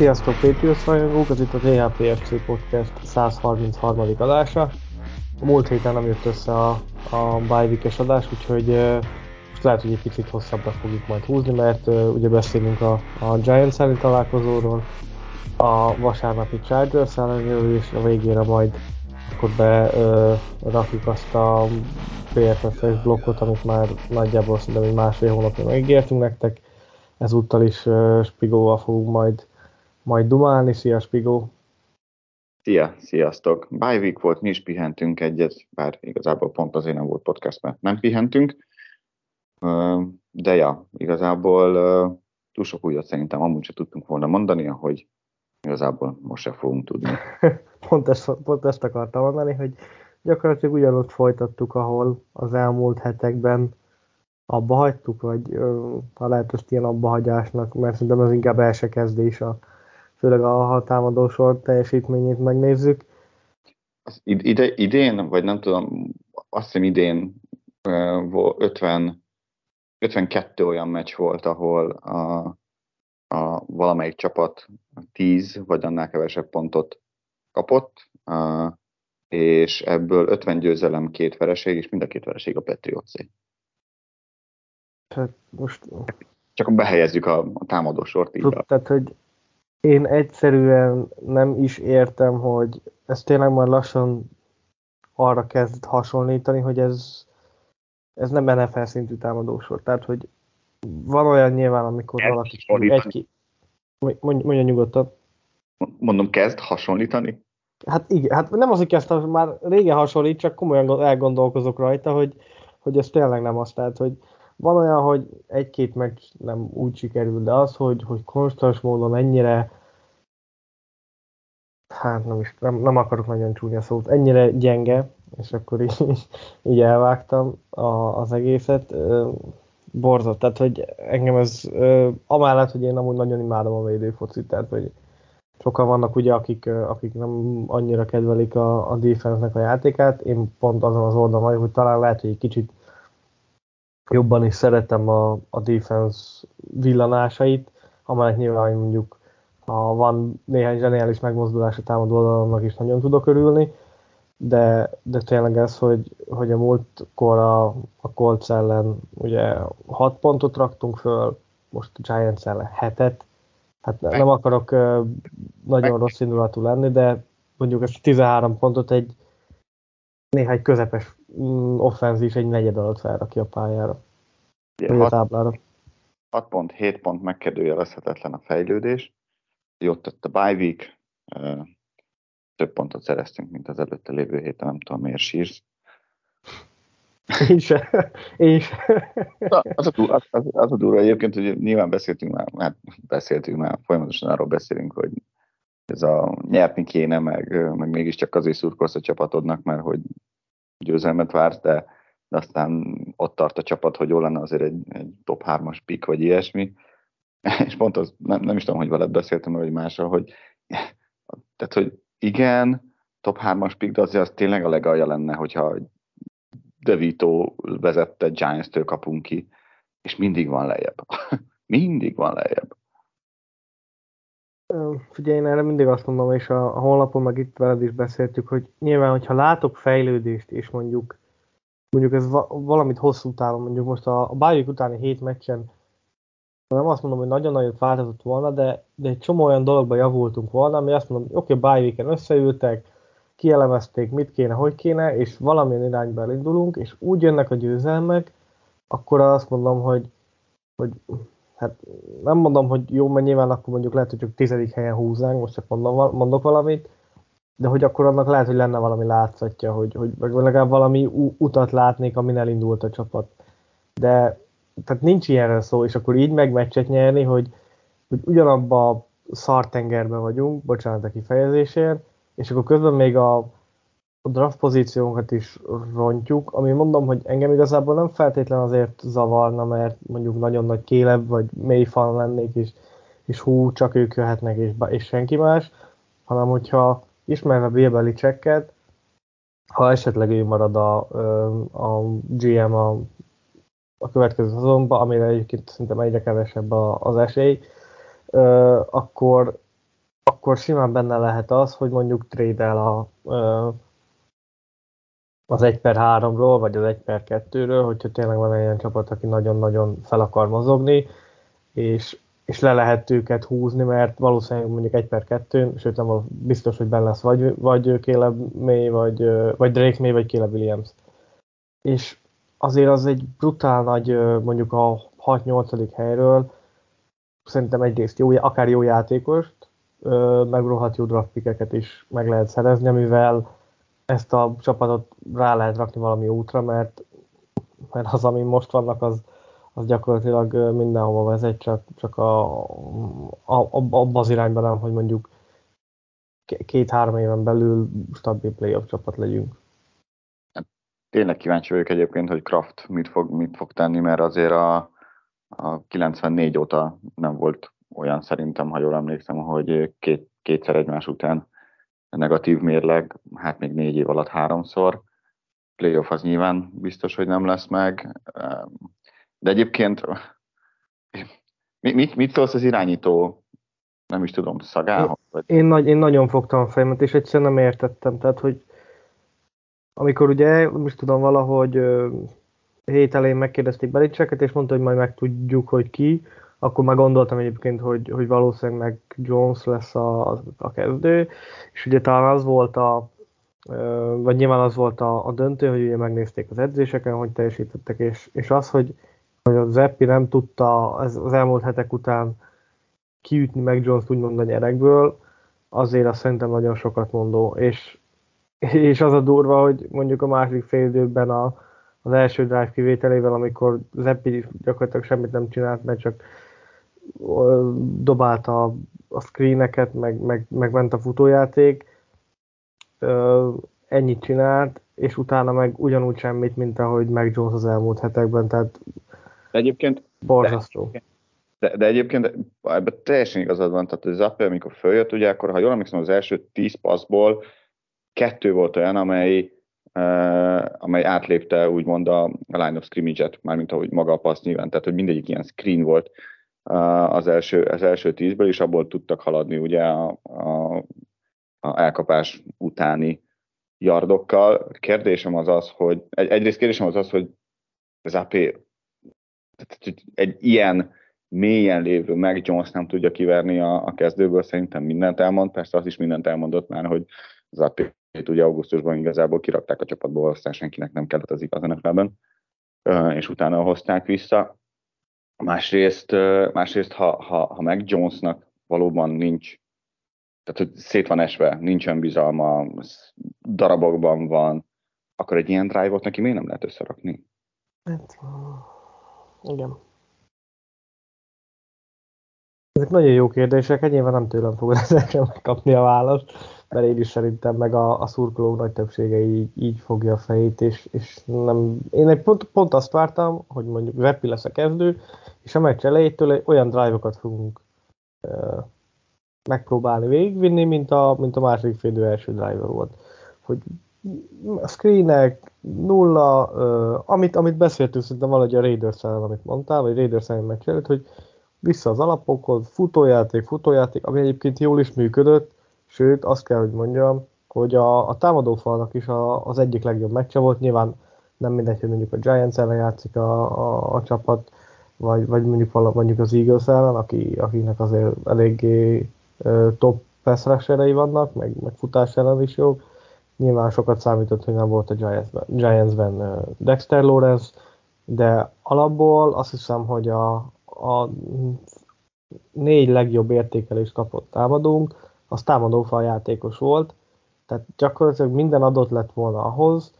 Sziasztok Patriots rajongók, ez itt a THPFC Podcast 133. adása. A múlt héten nem jött össze a, a bye adás, úgyhogy uh, most lehet, hogy egy picit hosszabbra fogjuk majd húzni, mert uh, ugye beszélünk a, a Giants elleni találkozóról, a vasárnapi Chargers ellenről, és a végére majd akkor be uh, azt a PFF-es blokkot, amit már nagyjából szerintem egy másfél hónapja megígértünk nektek. Ezúttal is uh, Spigóval fogunk majd majd dumálni. Szia, Spigó! Szia, sziasztok! Bye week volt, mi is pihentünk egyet, bár igazából pont azért nem volt podcast, mert nem pihentünk. De ja, igazából túl sok újat szerintem amúgy se tudtunk volna mondani, hogy igazából most se fogunk tudni. pont, ezt, pont ezt akartam mondani, hogy gyakorlatilag ugyanott folytattuk, ahol az elmúlt hetekben abba hagytuk, vagy ha lehet ezt ilyen abbahagyásnak, mert szerintem az inkább első kezdés a, főleg a támadó sor teljesítményét megnézzük. Az ide, idén, vagy nem tudom, azt hiszem idén 50, 52 olyan meccs volt, ahol a, a valamelyik csapat 10 vagy annál kevesebb pontot kapott, a, és ebből 50 győzelem, két vereség, és mind a két vereség a Patriotsé. Tehát most... Csak behelyezzük a, a támadó sort így. Tehát, hogy én egyszerűen nem is értem, hogy ez tényleg már lassan arra kezd hasonlítani, hogy ez, ez nem NFL szintű támadósor. Tehát, hogy van olyan nyilván, amikor kezd valaki egy-ki... Mondj, mondja nyugodtan. Mondom, kezd hasonlítani? Hát igen, hát nem az, hogy kezdtem, már régen hasonlít, csak komolyan elgondolkozok rajta, hogy, hogy ez tényleg nem az. Tehát, hogy van olyan, hogy egy-két meccs nem úgy sikerül, de az, hogy, hogy konstans módon ennyire hát nem is, nem, nem akarok nagyon csúnya szót, ennyire gyenge, és akkor így, így elvágtam a, az egészet. Borzott, tehát hogy engem ez, amellett, hogy én amúgy nagyon imádom a védőfocit, tehát hogy sokan vannak ugye, akik, akik nem annyira kedvelik a, a defense-nek a játékát, én pont azon az oldalon vagyok, hogy talán lehet, hogy egy kicsit jobban is szeretem a, a defense villanásait, amelyek nyilván mondjuk ha van néhány zseniális megmozdulás a támadó oldalonnak is nagyon tudok örülni, de, de tényleg ez, hogy, hogy a múltkor a, a Colts ellen ugye 6 pontot raktunk föl, most a Giants ellen 7-et, hát nem akarok uh, nagyon rossz indulatú lenni, de mondjuk ezt 13 pontot egy néhány közepes offenzív egy negyed alatt felrakja a pályára. 6, a táblára. 6 pont, 7 pont megkérdőjelezhetetlen a fejlődés. Jót tett a bye week, több pontot szereztünk, mint az előtte lévő héten, nem tudom miért sírsz. Én se. Én se. Az a, az, az, az a durva egyébként, hogy nyilván beszéltünk már, hát beszéltünk már, folyamatosan arról beszélünk, hogy ez a nyerni kéne, meg, meg mégiscsak azért szurkolsz a csapatodnak, mert hogy győzelmet vársz, de, de aztán ott tart a csapat, hogy jó lenne azért egy, egy top 3-as pick, vagy ilyesmi, és pont az, nem, nem is tudom, hogy veled beszéltem, vagy mással, hogy tehát, hogy igen, top 3-as pick, de azért az tényleg a legalja lenne, hogyha De Vito vezette Giants-től kapunk ki, és mindig van lejjebb. mindig van lejjebb. Figyelj, én erre mindig azt mondom, és a, a honlapon meg itt veled is beszéltük, hogy nyilván, hogyha látok fejlődést, és mondjuk mondjuk ez va, valamit hosszú távon, mondjuk most a, a bájuk utáni hét meccsen nem azt mondom, hogy nagyon nagyot változott volna, de, de egy csomó olyan dologban javultunk volna, ami azt mondom, oké, okay, bye összeültek, kielemezték, mit kéne, hogy kéne, és valamilyen irányba elindulunk, és úgy jönnek a győzelmek, akkor azt mondom, hogy, hogy hát nem mondom, hogy jó, mert nyilván akkor mondjuk lehet, hogy csak tizedik helyen húznánk, most csak mondom, mondok valamit, de hogy akkor annak lehet, hogy lenne valami látszatja, hogy, hogy legalább valami utat látnék, amin elindult a csapat. De tehát nincs ilyenre szó, és akkor így meg meccset nyerni, hogy hogy ugyanabba a szartengerben vagyunk, bocsánat a kifejezésért, és akkor közben még a, a draft pozíciónkat is rontjuk, ami mondom, hogy engem igazából nem feltétlen azért zavarna, mert mondjuk nagyon nagy kélebb, vagy mély fan lennék, és, és hú, csak ők jöhetnek, és, és senki más, hanem hogyha ismerve Bill Belichicket, ha esetleg ő marad a, a GM a, a következő szezonban, amire egyébként szerintem egyre kevesebb az esély, akkor, akkor simán benne lehet az, hogy mondjuk trade a, az 1 per 3-ról, vagy az 1 per 2-ről, hogyha tényleg van egy ilyen csapat, aki nagyon-nagyon fel akar mozogni, és és le lehet őket húzni, mert valószínűleg mondjuk egy per kettőn, sőt nem biztos, hogy benne lesz vagy, vagy Caleb May, vagy, vagy Drake May, vagy Caleb Williams. És azért az egy brutál nagy, mondjuk a 6-8. helyről, szerintem egyrészt jó, akár jó játékost, meg rohadt jó draftpikeket is meg lehet szerezni, amivel ezt a csapatot rá lehet rakni valami útra, mert, mert az, ami most vannak, az, az gyakorlatilag mindenhova vezet, csak, csak a, a, a, abba az irányban nem, hogy mondjuk két-három éven belül stabil playoff csapat legyünk. Tényleg kíváncsi vagyok egyébként, hogy Kraft mit fog, mit fog tenni, mert azért a, a 94 óta nem volt olyan szerintem, ha jól emlékszem, hogy két, kétszer egymás után negatív mérleg, hát még négy év alatt háromszor. Playoff az nyilván biztos, hogy nem lesz meg. De egyébként mit, mit szólsz az irányító, nem is tudom, szagához? Vagy? Én, nagy, én nagyon fogtam a fejemet, és egyszerűen nem értettem. Tehát, hogy amikor ugye, most tudom, valahogy hét elején megkérdezték Belicseket, és mondta, hogy majd megtudjuk, hogy ki, akkor már gondoltam egyébként, hogy, hogy valószínűleg meg Jones lesz a, a kezdő, és ugye talán az volt a, vagy nyilván az volt a, a döntő, hogy ugye megnézték az edzéseken, hogy teljesítettek, és, és az, hogy hogy a Zeppi nem tudta ez, az elmúlt hetek után kiütni meg Jones-t úgymond a nyerekből, azért azt szerintem nagyon sokat mondó, és, és az a durva, hogy mondjuk a második fél időben a, az első drive kivételével, amikor Zeppi gyakorlatilag semmit nem csinált, mert csak dobálta a, screeneket, meg, meg, meg ment a futójáték, ennyit csinált, és utána meg ugyanúgy semmit, mint ahogy meg Jones az elmúlt hetekben, tehát de egyébként... Borzasztó. De, de egyébként ebben teljesen igazad van, tehát az Apple, amikor följött, ugye akkor, ha jól emlékszem, az első 10 passzból kettő volt olyan, amely, uh, amely átlépte úgymond a, a line of scrimmage-et, mármint ahogy maga a passz nyilván, tehát hogy mindegyik ilyen screen volt az, első, az első tízből, és abból tudtak haladni ugye a, a, a elkapás utáni yardokkal. Kérdésem az az, hogy egy, egyrészt kérdésem az az, hogy az AP egy ilyen mélyen lévő meg Jones nem tudja kiverni a, a kezdőből, szerintem mindent elmond, persze az is mindent elmondott már, hogy az ap ugye augusztusban igazából kirakták a csapatból, aztán senkinek nem kellett az igaz NFL-ben, és utána hozták vissza. Másrészt, másrészt ha, ha, ha meg Jonesnak valóban nincs, tehát hogy szét van esve, nincsen bizalma, darabokban van, akkor egy ilyen drive-ot neki miért nem lehet összerakni? Hát, igen. Ezek nagyon jó kérdések, hát nyilván nem tőlem fogod ezekre megkapni a választ, mert én is szerintem meg a, a szurkolók nagy többsége így, így fogja a fejét, és, és nem, én egy pont, pont azt vártam, hogy mondjuk Veppi lesz a kezdő, és a meccs elejétől olyan drive-okat fogunk uh, megpróbálni végigvinni, mint a, mint a második félidő első drive volt. Hogy a screenek, nulla, uh, amit, amit beszéltünk szerintem valahogy a Raiders amit mondtál, vagy Raiders ellen megcsinált, hogy vissza az alapokhoz, futójáték, futójáték, ami egyébként jól is működött, sőt, azt kell, hogy mondjam, hogy a, a támadófalnak is a, az egyik legjobb meccse volt, nyilván nem mindegy, hogy mondjuk a Giants ellen játszik a, a, a csapat, vagy, vagy mondjuk, vala, mondjuk az Eagles ellen, aki, akinek azért eléggé uh, top pass vannak, meg, meg futás ellen is jók, Nyilván sokat számított, hogy nem volt a Giants-ben, Giants-ben Dexter Lawrence, de alapból azt hiszem, hogy a, a négy legjobb értékelést kapott támadónk, az támadófal játékos volt, tehát gyakorlatilag minden adott lett volna ahhoz,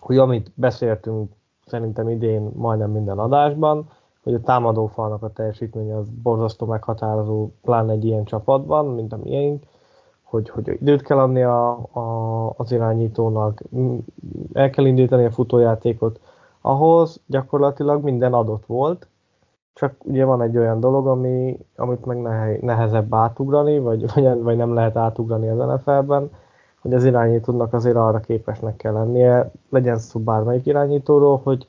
hogy amit beszéltünk szerintem idén majdnem minden adásban, hogy a támadófalnak a teljesítménye az borzasztó meghatározó, pláne egy ilyen csapatban, mint a miénk, hogy, hogy időt kell adni a, a, az irányítónak, el kell indítani a futójátékot, ahhoz gyakorlatilag minden adott volt, csak ugye van egy olyan dolog, ami, amit meg nehezebb átugrani, vagy, vagy, vagy nem lehet átugrani az NFL-ben, hogy az irányítónak azért arra képesnek kell lennie, legyen szó bármelyik irányítóról, hogy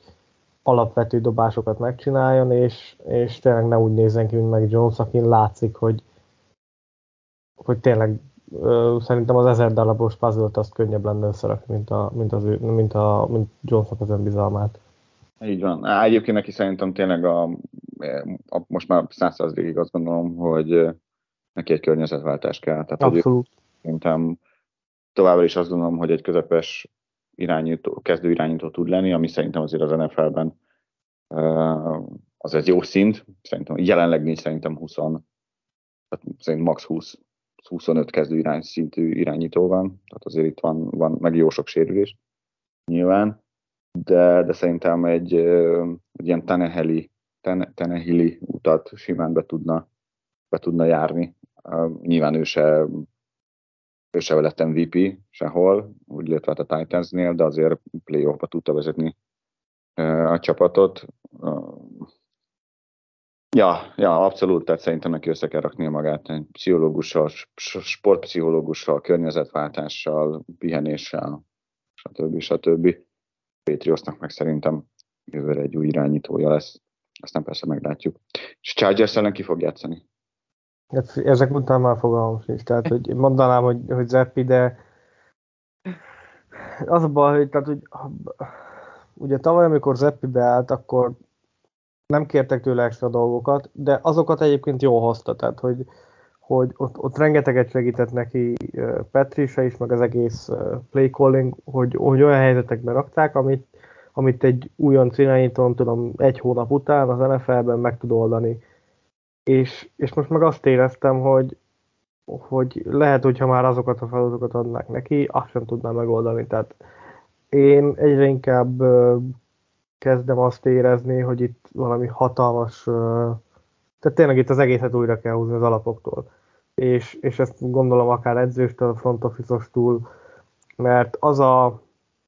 alapvető dobásokat megcsináljon, és, és tényleg ne úgy nézzen ki, mint meg Jones, akin látszik, hogy, hogy tényleg ö, szerintem az ezer darabos puzzle azt könnyebb lenne összerakni, mint, a, mint, az mint, a, mint Jonesnak az önbizalmát. Így van. Egyébként neki szerintem tényleg a most már százszerzékig azt gondolom, hogy neki egy környezetváltás kell. Tehát, Abszolút. Szerintem továbbra is azt gondolom, hogy egy közepes irányító, kezdő irányító tud lenni, ami szerintem azért az NFL-ben az egy jó szint. Szerintem jelenleg nincs szerintem 20, tehát szerintem max 20 25 kezdő irány szintű irányító van, tehát azért itt van, van meg jó sok sérülés nyilván, de, de szerintem egy, egy ilyen Taneheli, Tanehili utat simán be tudna, be tudna járni. Nyilván ő se, ő se lett MVP sehol, úgy illetve hát a Titansnél, de azért playoffba tudta vezetni a csapatot. Ja, ja, abszolút, tehát szerintem neki össze kell raknia magát egy pszichológussal, sportpszichológussal, környezetváltással, pihenéssel, stb. stb. Patriotsnak meg szerintem jövőre egy új irányítója lesz. Aztán persze meglátjuk. És Chargers ellen ki fog játszani? Hát, ezek után már fogalmam is. Tehát, hogy mondanám, hogy, hogy Zeppi, de az a baj, hogy, tehát, hogy ugye tavaly, amikor Zeppi beállt, akkor nem kértek tőle extra dolgokat, de azokat egyébként jól hozta, tehát hogy, hogy ott, ott rengeteget segített neki Petrisa is, meg az egész play calling, hogy, hogy olyan helyzetekben rakták, amit, amit egy újonc irányítón, tudom, egy hónap után az NFL-ben meg tud oldani. És, és most meg azt éreztem, hogy, hogy lehet, hogyha már azokat a feladatokat adnák neki, azt sem tudná megoldani. Tehát én egyre inkább kezdem azt érezni, hogy itt valami hatalmas, tehát tényleg itt az egészet újra kell húzni az alapoktól. És, és ezt gondolom akár edzőstől, front office-ostól, mert az a,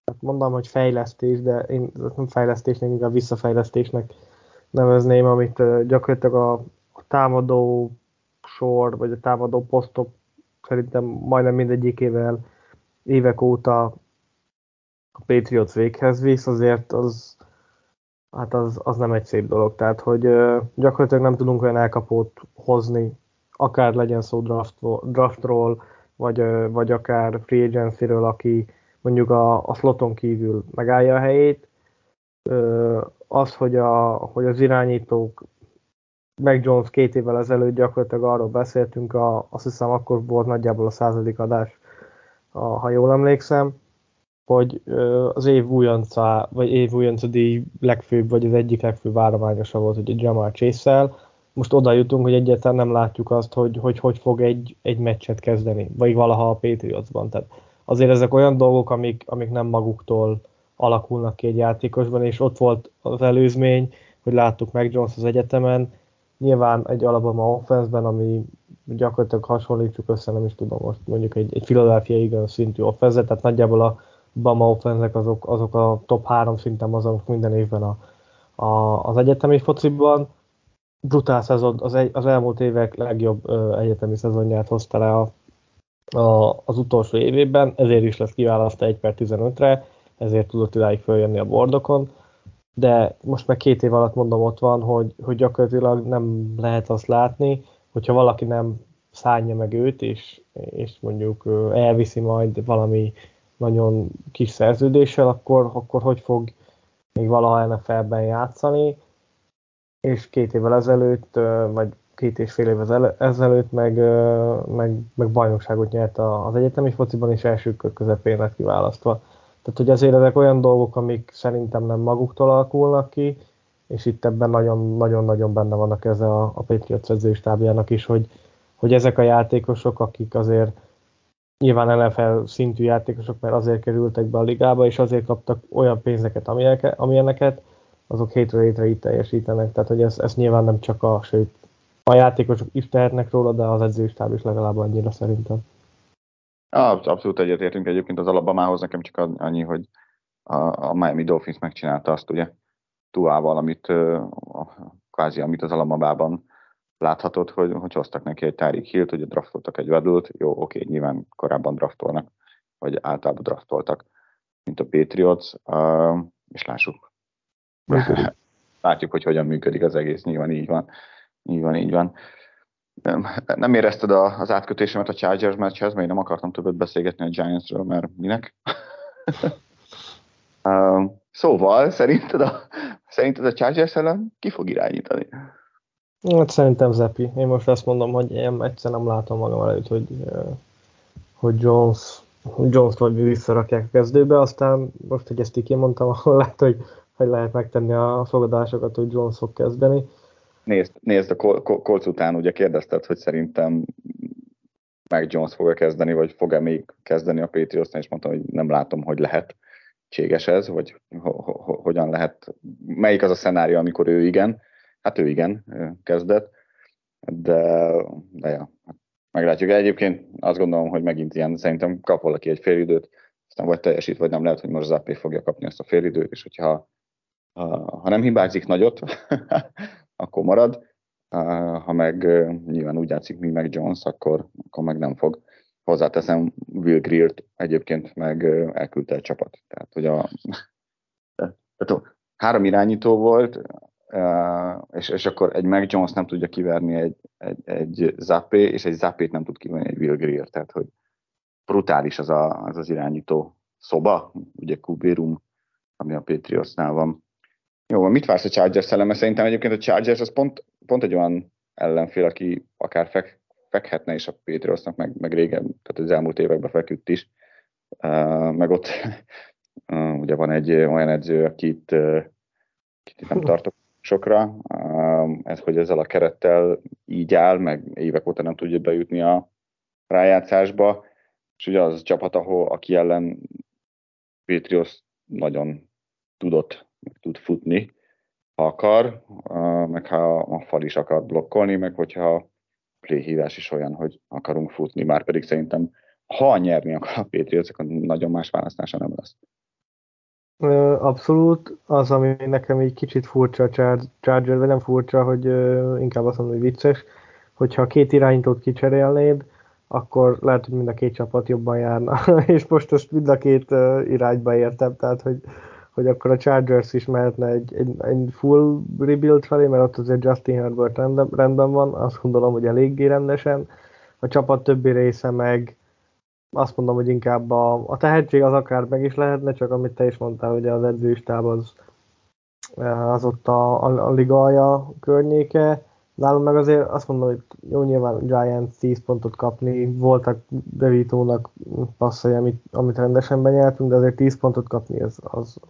hát mondom, hogy fejlesztés, de én nem fejlesztésnek, inkább visszafejlesztésnek nevezném, amit gyakorlatilag a, a támadó sor, vagy a támadó posztok szerintem majdnem mindegyikével évek óta a Patriots véghez visz, azért az, hát az, az nem egy szép dolog. Tehát, hogy gyakorlatilag nem tudunk olyan elkapót hozni, akár legyen szó draftról, draftról vagy, vagy akár free agency-ről, aki mondjuk a, a sloton kívül megállja a helyét. Az, hogy, a, hogy az irányítók meg Jones két évvel ezelőtt gyakorlatilag arról beszéltünk, a, azt hiszem akkor volt nagyjából a századik adás, a, ha jól emlékszem, hogy az év újonca, vagy év újonca díj legfőbb, vagy az egyik legfőbb várományosa volt, hogy a Jamal chase Most oda jutunk, hogy egyáltalán nem látjuk azt, hogy hogy, hogy fog egy, egy meccset kezdeni, vagy valaha a Patriotsban. Tehát azért ezek olyan dolgok, amik, amik nem maguktól alakulnak ki egy játékosban, és ott volt az előzmény, hogy láttuk meg Jones az egyetemen, nyilván egy Alabama offense ami gyakorlatilag hasonlítsuk össze, nem is tudom most mondjuk egy, egy Philadelphia Eagles szintű offense tehát nagyjából a Bama offense azok, azok a top három szinten azok minden évben a, a, az egyetemi fociban. Brutál szezon, az, egy, az elmúlt évek legjobb ö, egyetemi szezonját hozta le a, a, az utolsó évében, ezért is lesz kiválasztva 1 per 15-re, ezért tudott idáig följönni a bordokon, de most meg két év alatt mondom ott van, hogy, hogy gyakorlatilag nem lehet azt látni, hogyha valaki nem szállja meg őt, és, és mondjuk elviszi majd valami nagyon kis szerződéssel, akkor, akkor hogy fog még valaha NFL-ben játszani, és két évvel ezelőtt, vagy két és fél évvel ezelőtt meg, meg, meg bajnokságot nyert az egyetemi fociban, és első kör közepén lett kiválasztva. Tehát, hogy azért ezek olyan dolgok, amik szerintem nem maguktól alakulnak ki, és itt ebben nagyon-nagyon benne vannak ez a, a Patriots edzőstábjának is, hogy, hogy ezek a játékosok, akik azért nyilván NFL szintű játékosok, mert azért kerültek be a ligába, és azért kaptak olyan pénzeket, amilyeneket, azok hétről hétre így teljesítenek, tehát hogy ez, ez nyilván nem csak a, sőt, a játékosok is tehetnek róla, de az edzőstáb is legalább annyira szerintem. Abszolút egyetértünk egyébként az Alabamához, nekem csak annyi, hogy a, a Miami Dolphins megcsinálta azt ugye Tuával, amit a, kvázi amit az Alabamában láthatod, hogy, hogy hoztak neki egy Tyreek Hill-t, ugye draftoltak egy vedült, jó, oké, nyilván korábban draftolnak, vagy általában draftoltak, mint a Patriots, és lássuk. Látjuk, hogy hogyan működik az egész, nyilván így van. Így van, így van. Nem, nem érezted a, az átkötésemet a Chargers meccshez, mert én nem akartam többet beszélgetni a Giantsről, mert minek? uh, szóval, szerinted a, szerinted a Chargers ellen ki fog irányítani? Hát szerintem Zepi. Én most azt mondom, hogy én egyszer nem látom magam előtt, hogy, hogy Jones, Jones-t vagy visszarakják a kezdőbe, aztán most, hogy ezt így kimondtam, ahol lehet, hogy, hogy lehet megtenni a fogadásokat, hogy Jones fog kezdeni. Nézd, nézd a Colts után ugye kérdezted, hogy szerintem meg Jones fog-e kezdeni, vagy fog-e még kezdeni a patriots és mondtam, hogy nem látom, hogy lehet cséges ez, vagy ho- ho- hogyan lehet, melyik az a szenárió, amikor ő igen, hát ő igen, kezdett, de, de ja, hát meglátjuk. Egyébként azt gondolom, hogy megint ilyen, szerintem kap valaki egy félidőt, aztán vagy teljesít, vagy nem lehet, hogy most Zappé fogja kapni ezt a félidőt, és hogyha ha, ha nem hibázik nagyot, akkor marad, ha meg nyilván úgy játszik, mint meg Jones, akkor, akkor meg nem fog. Hozzáteszem, Will Greer-t egyébként meg elküldte a csapat. Tehát, hogy a, tehát három irányító volt, és, és akkor egy Mac Jones nem tudja kiverni egy, egy, egy Zappé, és egy Zappét nem tud kiverni egy Will Greer, tehát hogy brutális az a, az, az irányító szoba, ugye Kubérum, ami a Patriotsnál van. Jó, mit vársz a Chargers ellen? Mert szerintem egyébként a Chargers az pont, pont egy olyan ellenfél, aki akár fek, fekhetne is a Patriotsnak, meg, meg régen, tehát az elmúlt években feküdt is. Uh, meg ott uh, ugye van egy olyan edző, akit, uh, akit nem tartok sokra, uh, ez, hogy ezzel a kerettel így áll, meg évek óta nem tudja bejutni a rájátszásba, és ugye az a csapat, ahol, aki ellen Patriots nagyon tudott meg tud futni, ha akar, meg ha a fal is akar blokkolni, meg hogyha a playhívás is olyan, hogy akarunk futni, már pedig szerintem ha nyerni akar a Patriots, akkor nagyon más választása nem lesz. Abszolút. Az, ami nekem egy kicsit furcsa a Charger, vagy nem furcsa, hogy inkább azt mondom, hogy vicces, hogyha két irányítót kicserélnéd, akkor lehet, hogy mind a két csapat jobban járna. és most azt mind a két irányba értem, tehát hogy hogy akkor a Chargers is mehetne egy, egy, egy full rebuild felé, mert ott azért Justin Herbert rendben, rendben van, azt gondolom, hogy eléggé rendesen. A csapat többi része meg azt mondom, hogy inkább a, a tehetség az akár meg is lehetne, csak amit te is mondtál, hogy az edzőstáb az, az ott a, a, a ligaja környéke. Nálunk meg azért azt mondom, hogy jó, nyilván Giants 10 pontot kapni, voltak Devitónak passzai, amit, amit rendesen benyertünk, de azért 10 pontot kapni az, az,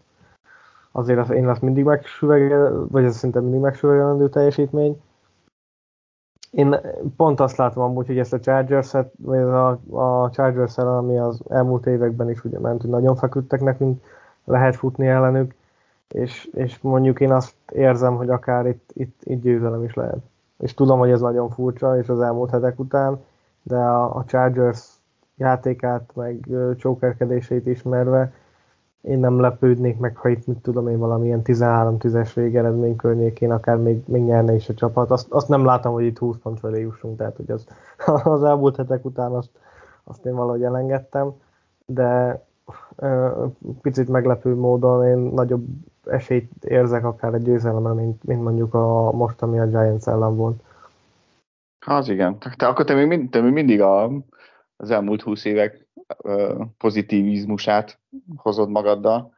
azért az, én azt mindig megsüvegel, vagy ez szerintem mindig megsüvegelendő teljesítmény. Én pont azt látom amúgy, hogy ezt a Chargers-et, vagy a, a chargers ami az elmúlt években is ugye ment, hogy nagyon feküdtek nekünk, lehet futni ellenük, és, és mondjuk én azt érzem, hogy akár itt, itt, itt győzelem is lehet. És tudom, hogy ez nagyon furcsa, és az elmúlt hetek után, de a, a Chargers játékát, meg csókerkedéseit ismerve, én nem lepődnék meg, ha itt, mit tudom én, valamilyen 13-10-es végeredmény környékén akár még, még nyerne is a csapat. Azt, azt nem látom, hogy itt 20 pont felé jussunk, tehát hogy az, az elmúlt hetek után azt, azt én valahogy elengedtem, de ö, picit meglepő módon én nagyobb esélyt érzek akár egy győzelemre, mint, mint mondjuk a most, ami a Giants ellen volt. Az igen. Te akkor te még, mind, te még mindig a, az elmúlt 20 évek pozitivizmusát hozod magaddal.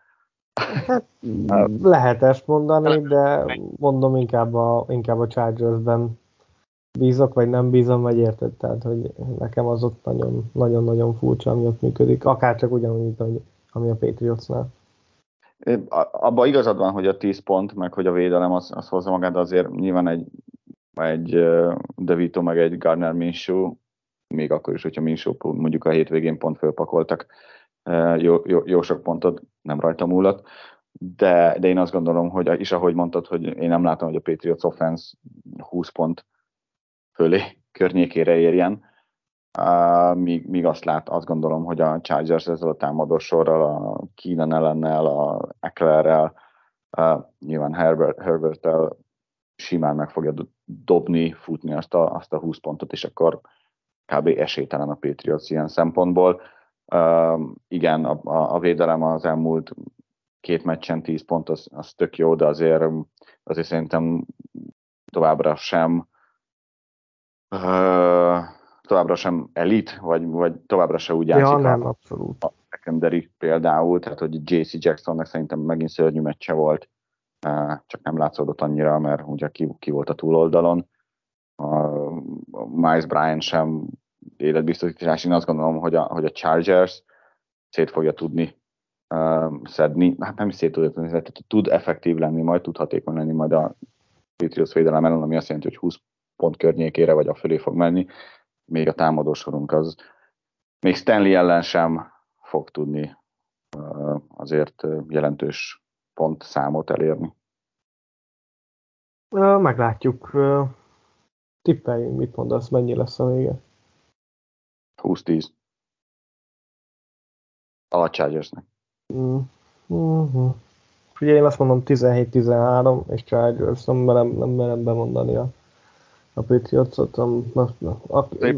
Hát, lehet ezt mondani, de mondom inkább a, inkább a Chargers-ben bízok, vagy nem bízom, vagy érted? Tehát, hogy nekem az ott nagyon-nagyon furcsa, ami ott működik, akár csak ugyanúgy, mint ami a Patriotsnál. Abban igazad van, hogy a 10 pont, meg hogy a védelem az, az hozza magát, de azért nyilván egy, egy Devito, meg egy Gardner Minshew még akkor is, hogyha Minshew mondjuk a hétvégén pont fölpakoltak, jó, jó, jó sok pontot nem rajta múlott. de, de én azt gondolom, hogy is ahogy mondtad, hogy én nem látom, hogy a Patriots offense 20 pont fölé környékére érjen, uh, míg, míg azt lát, azt gondolom, hogy a Chargers ezzel a támadósorral, a Keenan ellennel, a Ecklerrel, uh, nyilván Herbert, Herbertel simán meg fogja dobni, futni azt a, azt a 20 pontot, és akkor kb. esélytelen a Patriots ilyen szempontból. Uh, igen, a, a, a védelem az elmúlt két meccsen 10 pont, az, az tök jó, de azért, azért szerintem továbbra sem uh, továbbra sem elit, vagy, vagy továbbra sem úgy játszik. Ja, nem, abszolút. A secondary például, tehát hogy JC Jacksonnak szerintem megint szörnyű meccse volt, uh, csak nem látszódott annyira, mert ugye ki, ki volt a túloldalon. Uh, Miles Bryant sem életbiztosítás. Én azt gondolom, hogy a, hogy a Chargers szét fogja tudni uh, szedni, hát nem is szét tudja tudni, tehát tud effektív lenni, majd tud hatékony lenni majd a Patriots védelem ellen, ami azt jelenti, hogy 20 pont környékére vagy a fölé fog menni, még a támadósorunk az még Stanley ellen sem fog tudni uh, azért jelentős pont számot elérni. Meglátjuk. Tippeljünk, mit mondasz, mennyi lesz a vége? 20-10. A Chargersnek. Mm-hmm. Ugye én azt mondom 17-13, és Chargers, nem merem, nem merem bemondani a, a Patriots-ot.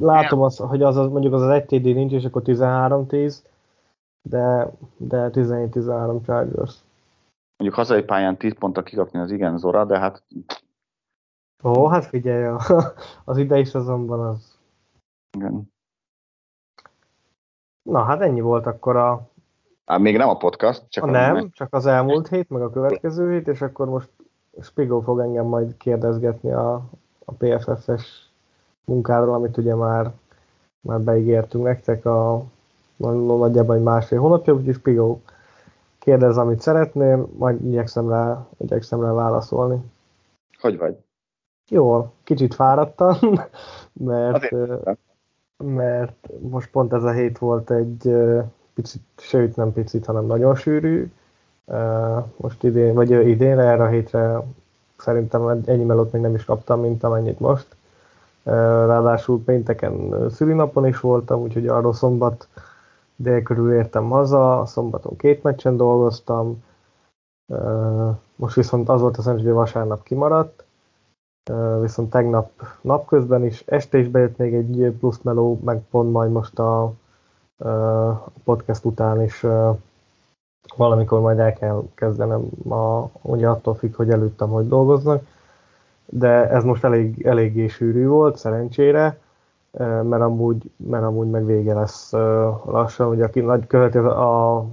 Látom azt, hogy az, az, mondjuk az az 1 TD nincs, és akkor 13-10, de, de 17-13 Chargers. Mondjuk hazai pályán 10 ponttal kikapni az igen zora, de hát... Ó, hát figyelj, az idei azonban az... Igen. Na, hát ennyi volt akkor a... Á, még nem a podcast, csak a Nem, meg... csak az elmúlt hét, meg a következő hét, és akkor most Spigo fog engem majd kérdezgetni a, a PFF-es munkáról, amit ugye már, már beígértünk nektek a nagyjából egy másfél hónapja, úgyhogy Spigo kérdez, amit szeretnél, majd igyekszem rá, igyekszem rá válaszolni. Hogy vagy? Jó, kicsit fáradtam, mert, mert most pont ez a hét volt egy picit, sőt nem picit, hanem nagyon sűrű. Most idén, vagy idén erre a hétre szerintem ennyi melót még nem is kaptam, mint amennyit most. Ráadásul pénteken szülinapon is voltam, úgyhogy arról szombat dél körül értem haza, szombaton két meccsen dolgoztam, most viszont az volt a szerencsé, hogy vasárnap kimaradt, viszont tegnap napközben is, este is bejött még egy plusz meló, meg pont majd most a podcast után is valamikor majd el kell kezdenem, a, ugye attól függ, hogy előttem, hogy dolgoznak, de ez most elég, eléggé sűrű volt, szerencsére, mert amúgy, mert amúgy meg vége lesz lassan. Ugye aki nagy követi a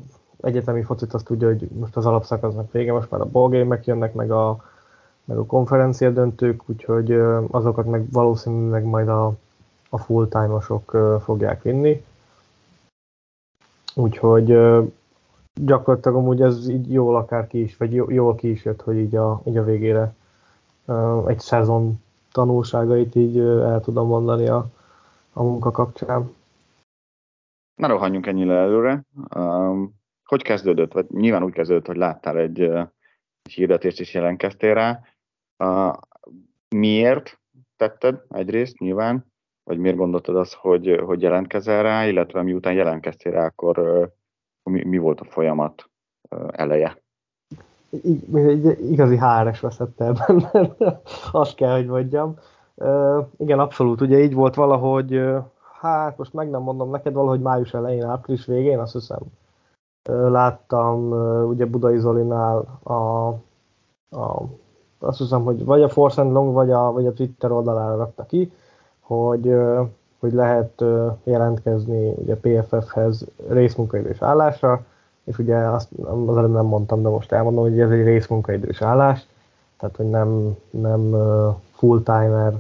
egyetemi focit, azt tudja, hogy most az alapszakasznak vége, most már a ballgame jönnek, meg a, meg a konferencia döntők, úgyhogy azokat meg valószínűleg majd a, a full-time-osok fogják vinni. Úgyhogy gyakorlatilag amúgy ez így jól akár ki is, vagy jól ki is jött, hogy így a, így a végére egy szezon tanulságait így el tudom mondani a, a munka kapcsán. Ne rohanjunk ennyire előre. Hogy kezdődött? Vagy nyilván úgy kezdődött, hogy láttál egy, egy hirdetést és jelentkeztél rá. Miért tetted egyrészt nyilván, vagy miért gondoltad azt, hogy, hogy jelentkezel rá, illetve miután jelentkeztél rá, akkor mi, mi volt a folyamat eleje? Egy igazi háres veszett ebben, azt kell, hogy mondjam. Igen, abszolút, ugye így volt valahogy, hát most meg nem mondom neked, valahogy május elején, április végén, azt hiszem, láttam ugye Budai Zolinál a, a, azt hiszem, hogy vagy a Force and Long, vagy a, vagy a Twitter oldalára rakta ki, hogy, hogy lehet jelentkezni ugye PFF-hez részmunkaidős állásra, és ugye azt az előbb nem mondtam, de most elmondom, hogy ez egy részmunkaidős állás, tehát hogy nem, nem full-timer,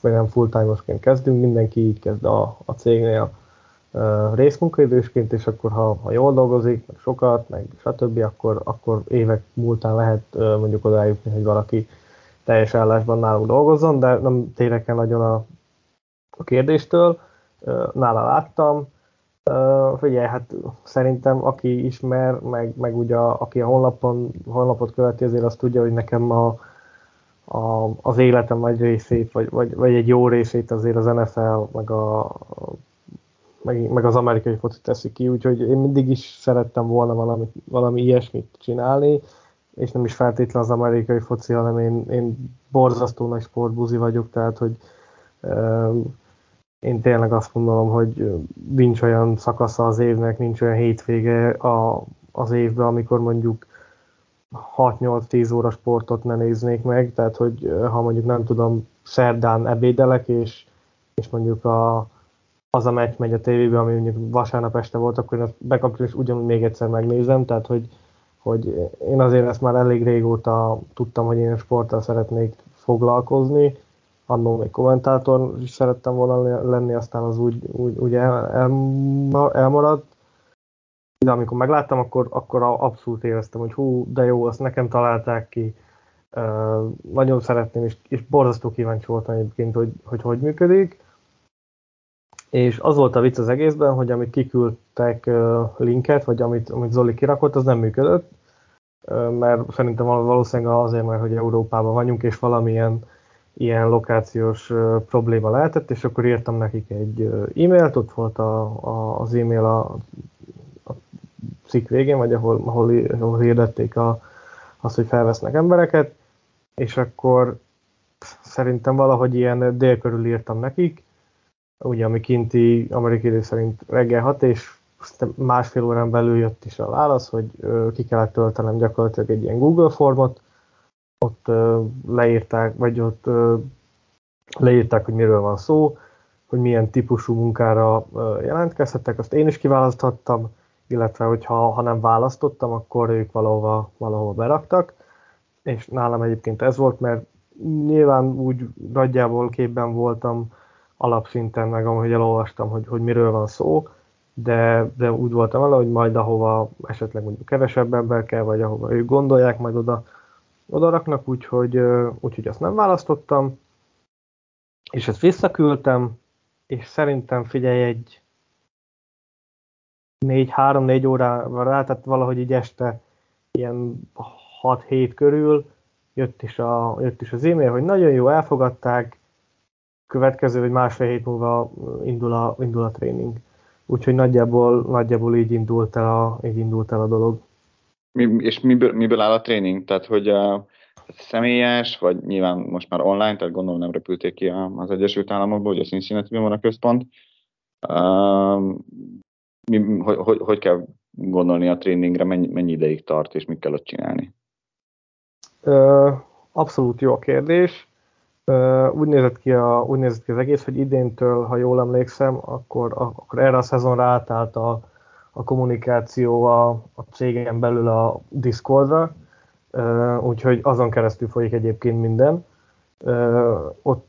vagy nem full-timosként kezdünk, mindenki így kezd a, a cégnél részmunkaidősként, és akkor ha, ha jól dolgozik, meg sokat, meg stb., akkor, akkor évek múltán lehet mondjuk odájutni, hogy valaki teljes állásban nálunk dolgozzon, de nem térek el nagyon a, a kérdéstől. Nála láttam, Uh, figyelj, hát szerintem aki ismer, meg, meg ugye aki a honlapon, honlapot követi, azért azt tudja, hogy nekem a, a, az életem nagy részét, vagy, vagy, vagy egy jó részét azért az NFL, meg, a, meg, meg az amerikai foci teszi ki, úgyhogy én mindig is szerettem volna valami, valami ilyesmit csinálni, és nem is feltétlenül az amerikai foci, hanem én, én borzasztó nagy sportbuzi vagyok, tehát hogy um, én tényleg azt mondom, hogy nincs olyan szakasza az évnek, nincs olyan hétvége a, az évben, amikor mondjuk 6-8-10 óra sportot ne néznék meg, tehát hogy ha mondjuk nem tudom, szerdán ebédelek, és, és mondjuk a, az a meccs megy a tévébe, ami mondjuk vasárnap este volt, akkor én azt bekapcsolom, és ugyanúgy még egyszer megnézem, tehát hogy, hogy én azért ezt már elég régóta tudtam, hogy én sporttal szeretnék foglalkozni, annól még kommentátor is szerettem volna lenni, aztán az úgy, úgy, úgy el, elmaradt. De amikor megláttam, akkor, akkor abszolút éreztem, hogy hú, de jó, azt nekem találták ki. Uh, nagyon szeretném, és, és borzasztó kíváncsi voltam egyébként, hogy, hogy hogy működik. És az volt a vicc az egészben, hogy amit kiküldtek linket, vagy amit, amit Zoli kirakott, az nem működött, mert szerintem valószínűleg azért, mert hogy Európában vagyunk, és valamilyen ilyen lokációs probléma lehetett, és akkor írtam nekik egy e-mailt, ott volt a, a, az e-mail a, a cikk végén, vagy ahol, ahol, ahol hirdették a, azt, hogy felvesznek embereket, és akkor szerintem valahogy ilyen dél körül írtam nekik, ugye ami kinti amerikai idő szerint reggel 6, és másfél órán belül jött is a válasz, hogy ki kellett töltenem gyakorlatilag egy ilyen Google formot, ott leírták, vagy ott leírták, hogy miről van szó, hogy milyen típusú munkára jelentkezhettek, azt én is kiválaszthattam, illetve hogyha ha nem választottam, akkor ők valahova, valahova beraktak, és nálam egyébként ez volt, mert nyilván úgy nagyjából képben voltam alapszinten, meg ahogy elolvastam, hogy, hogy miről van szó, de, de úgy voltam vele, hogy majd ahova esetleg mondjuk kevesebb ember kell, vagy ahova ők gondolják, majd oda odaraknak, úgyhogy, úgyhogy azt nem választottam, és ezt visszaküldtem, és szerintem figyelj egy 4-3-4 órával rá, tehát valahogy így este ilyen 6-7 körül jött is, a, jött is az e-mail, hogy nagyon jó, elfogadták, következő vagy másfél hét múlva indul a, indul a tréning. Úgyhogy nagyjából, nagyjából így, indult el a, így indult el a dolog. Mi, és miből, miből áll a tréning? Tehát, hogy a személyes, vagy nyilván most már online, tehát gondolom nem repülték ki az Egyesült Államokból, hogy a cincinnati van a központ. Uh, mi, hogy, hogy, hogy kell gondolni a tréningre, mennyi, mennyi ideig tart, és mit kell ott csinálni? Abszolút jó a kérdés. Úgy, nézett ki a, úgy nézett ki az egész, hogy idéntől, ha jól emlékszem, akkor, akkor erre a szezonra átállt a, a kommunikáció a, a cégen belül a Discordra, úgyhogy azon keresztül folyik egyébként minden. Ott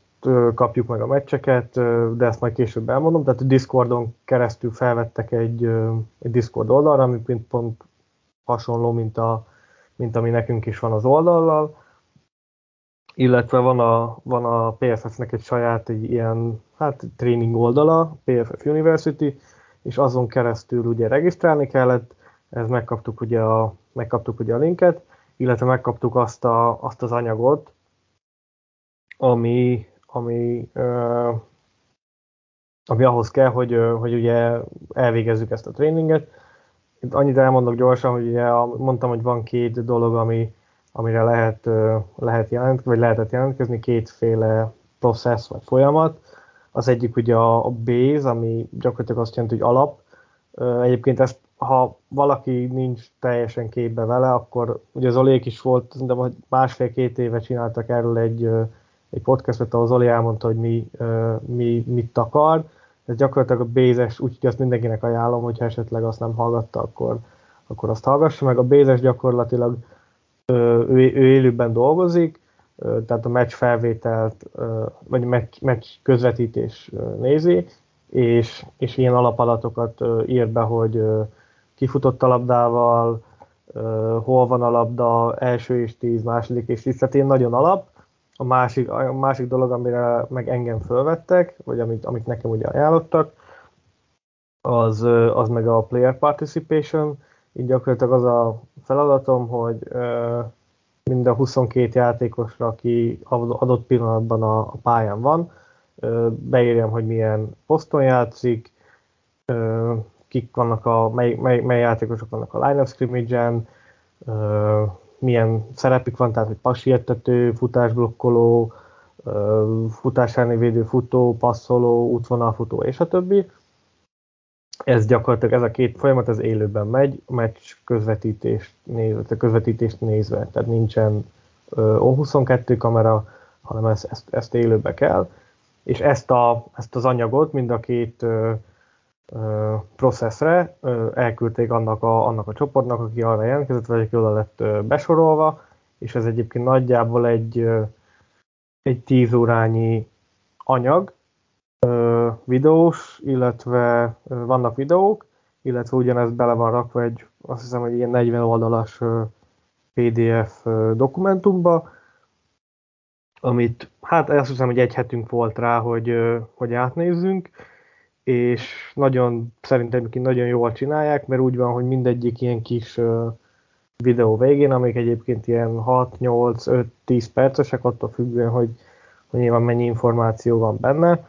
kapjuk meg a meccseket, de ezt majd később elmondom. Tehát a Discordon keresztül felvettek egy, egy Discord oldalra, ami pont, pont hasonló, mint, a, mint ami nekünk is van az oldallal. Illetve van a, van a PFF-nek egy saját egy ilyen hát, tréning oldala, PFF University, és azon keresztül ugye regisztrálni kellett, ez megkaptuk ugye a, megkaptuk ugye a linket, illetve megkaptuk azt, a, azt az anyagot, ami, ami, uh, ami ahhoz kell, hogy, hogy ugye elvégezzük ezt a tréninget. Itt annyit elmondok gyorsan, hogy ugye mondtam, hogy van két dolog, ami, amire lehet, lehet jelent, vagy lehetett jelentkezni, kétféle processz vagy folyamat. Az egyik ugye a, base, ami gyakorlatilag azt jelenti, hogy alap. Egyébként ezt ha valaki nincs teljesen képbe vele, akkor ugye az Olék is volt, de másfél-két éve csináltak erről egy, egy podcastot, ahol Zoli elmondta, hogy mi, mi mit akar. Ez gyakorlatilag a Bézes, úgyhogy azt mindenkinek ajánlom, hogyha esetleg azt nem hallgatta, akkor, akkor azt hallgassa meg. A Bézes gyakorlatilag ő, ő élőben dolgozik, tehát a meccs felvételt, vagy meccs, közvetítés nézi, és, és ilyen alapadatokat ír be, hogy kifutott a labdával, hol van a labda, első és tíz, második és tíz, tehát én nagyon alap. A másik, a másik dolog, amire meg engem fölvettek, vagy amit, amit nekem ugye ajánlottak, az, az meg a player participation, így gyakorlatilag az a feladatom, hogy mind a 22 játékosra, aki adott pillanatban a, pályán van, beírjam, hogy milyen poszton játszik, kik vannak a, mely, mely, mely játékosok vannak a line of scrimmage-en, milyen szerepük van, tehát hogy passértető, futásblokkoló, futás védő futó, passzoló, útvonalfutó és a többi. Ez gyakorlatilag ez a két folyamat az élőben megy, a meccs közvetítést, nézve, közvetítést nézve, tehát nincsen O22 kamera, hanem ezt, ezt, ezt élőbe kell, és ezt, a, ezt az anyagot mind a két ö, ö, processzre ö, elküldték annak a, annak a csoportnak, aki arra jelentkezett, vagy aki oda lett ö, besorolva, és ez egyébként nagyjából egy, ö, egy 10 órányi anyag, videós, illetve vannak videók, illetve ugyanez bele van rakva egy, azt hiszem, hogy ilyen 40 oldalas PDF dokumentumba, amit hát azt hiszem, hogy egy hetünk volt rá, hogy, hogy átnézzünk, és nagyon, szerintem nagyon jól csinálják, mert úgy van, hogy mindegyik ilyen kis videó végén, amik egyébként ilyen 6, 8, 5, 10 percesek, attól függően, hogy, hogy nyilván mennyi információ van benne.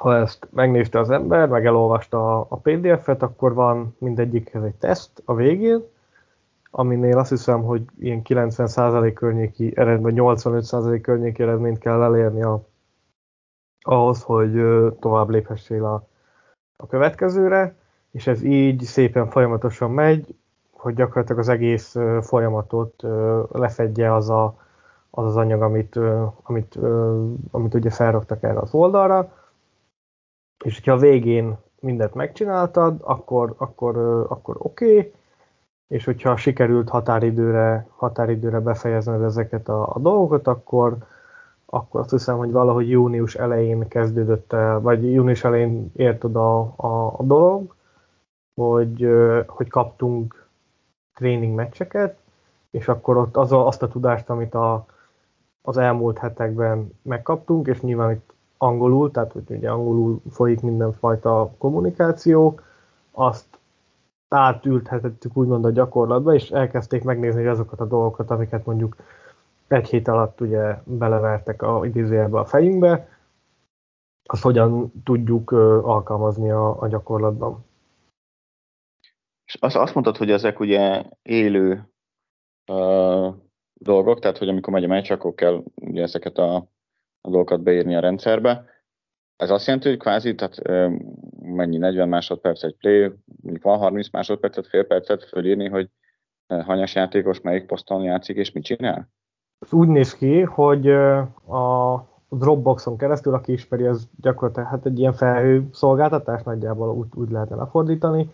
Ha ezt megnézte az ember, meg elolvasta a, PDF-et, akkor van mindegyikhez egy teszt a végén, aminél azt hiszem, hogy ilyen 90% környéki eredmény, 85% környéki eredményt kell elérni a, ahhoz, hogy tovább léphessél a, a következőre, és ez így szépen folyamatosan megy, hogy gyakorlatilag az egész folyamatot lefedje az a, az, az anyag, amit, amit, amit ugye felraktak erre az oldalra, és hogyha a végén mindent megcsináltad, akkor, akkor, akkor oké, okay, és hogyha sikerült határidőre, határidőre befejezned ezeket a, a dolgokat, akkor, akkor azt hiszem, hogy valahogy június elején kezdődött el, vagy június elején ért oda a, a, a dolog, hogy, hogy kaptunk tréning meccseket, és akkor ott az a, azt a tudást, amit a, az elmúlt hetekben megkaptunk, és nyilván itt angolul, tehát hogy ugye angolul folyik mindenfajta kommunikáció, azt átülthetettük úgymond a gyakorlatba, és elkezdték megnézni azokat a dolgokat, amiket mondjuk egy hét alatt ugye belevertek a idézőjelbe a fejünkbe, azt hogyan tudjuk alkalmazni a, a gyakorlatban. És azt, azt mondtad, hogy ezek ugye élő uh, dolgok, tehát hogy amikor megy a meccs, akkor kell ugye ezeket a, a dolgokat beírni a rendszerbe. Ez azt jelenti, hogy kvázi, tehát mennyi 40 másodperc egy play, mondjuk van 30 másodpercet, fél percet fölírni, hogy hanyas játékos melyik poszton játszik és mit csinál? Ez úgy néz ki, hogy a Dropboxon keresztül, aki ismeri, ez gyakorlatilag hát egy ilyen felhő szolgáltatás, nagyjából úgy, úgy lehetne lefordítani.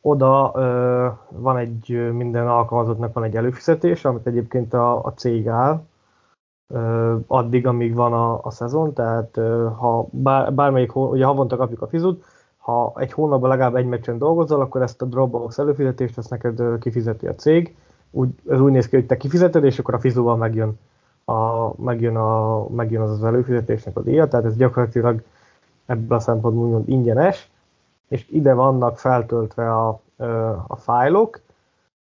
Oda ö, van egy, minden alkalmazottnak van egy előfizetés, amit egyébként a, a cég áll, addig, amíg van a, a szezon, tehát ha bár, bármelyik, ugye havonta kapjuk a fizut, ha egy hónapban legalább egy meccsen dolgozol, akkor ezt a Dropbox előfizetést ezt neked kifizeti a cég. Úgy, ez úgy néz ki, hogy te kifizeted, és akkor a fizóval megjön, a, megjön, a, megjön az az előfizetésnek a díja, tehát ez gyakorlatilag ebből a szempontból úgymond ingyenes, és ide vannak feltöltve a, a fájlok,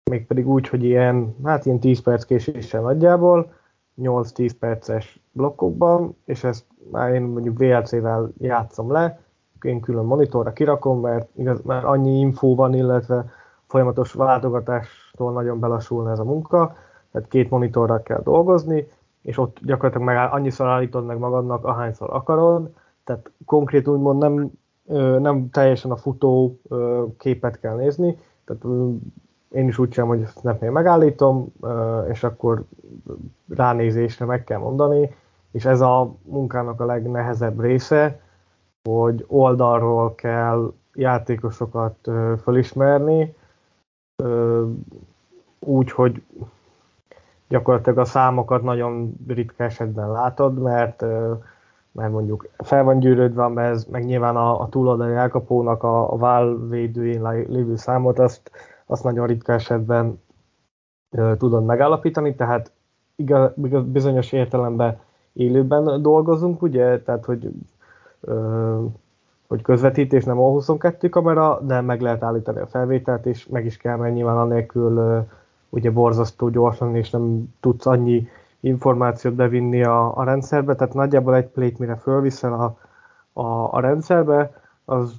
mégpedig úgy, hogy ilyen, hát ilyen 10 perc késéssel nagyjából, 8-10 perces blokkokban, és ezt már én mondjuk VLC-vel játszom le, én külön monitorra kirakom, mert, igaz, mert annyi infó van, illetve folyamatos váltogatástól nagyon belassulna ez a munka, tehát két monitorra kell dolgozni, és ott gyakorlatilag meg annyiszor állítod meg magadnak, ahányszor akarod, tehát konkrét úgymond nem, nem teljesen a futó képet kell nézni, tehát én is úgy sem, hogy snapnél megállítom, és akkor ránézésre meg kell mondani, és ez a munkának a legnehezebb része, hogy oldalról kell játékosokat fölismerni, úgy, hogy gyakorlatilag a számokat nagyon ritka esetben látod, mert, mert mondjuk fel van gyűrődve a mez, meg nyilván a, a túloldali elkapónak a, a válvédőjén lévő számot, azt, azt nagyon ritka esetben tudod megállapítani, tehát igaz, bizonyos értelemben élőben dolgozunk, ugye, tehát hogy hogy közvetítés nem a 22 kamera, de meg lehet állítani a felvételt, és meg is kell menni nyilván anélkül ugye borzasztó gyorsan, és nem tudsz annyi információt bevinni a, a rendszerbe, tehát nagyjából egy plate mire fölviszel a, a, a rendszerbe, az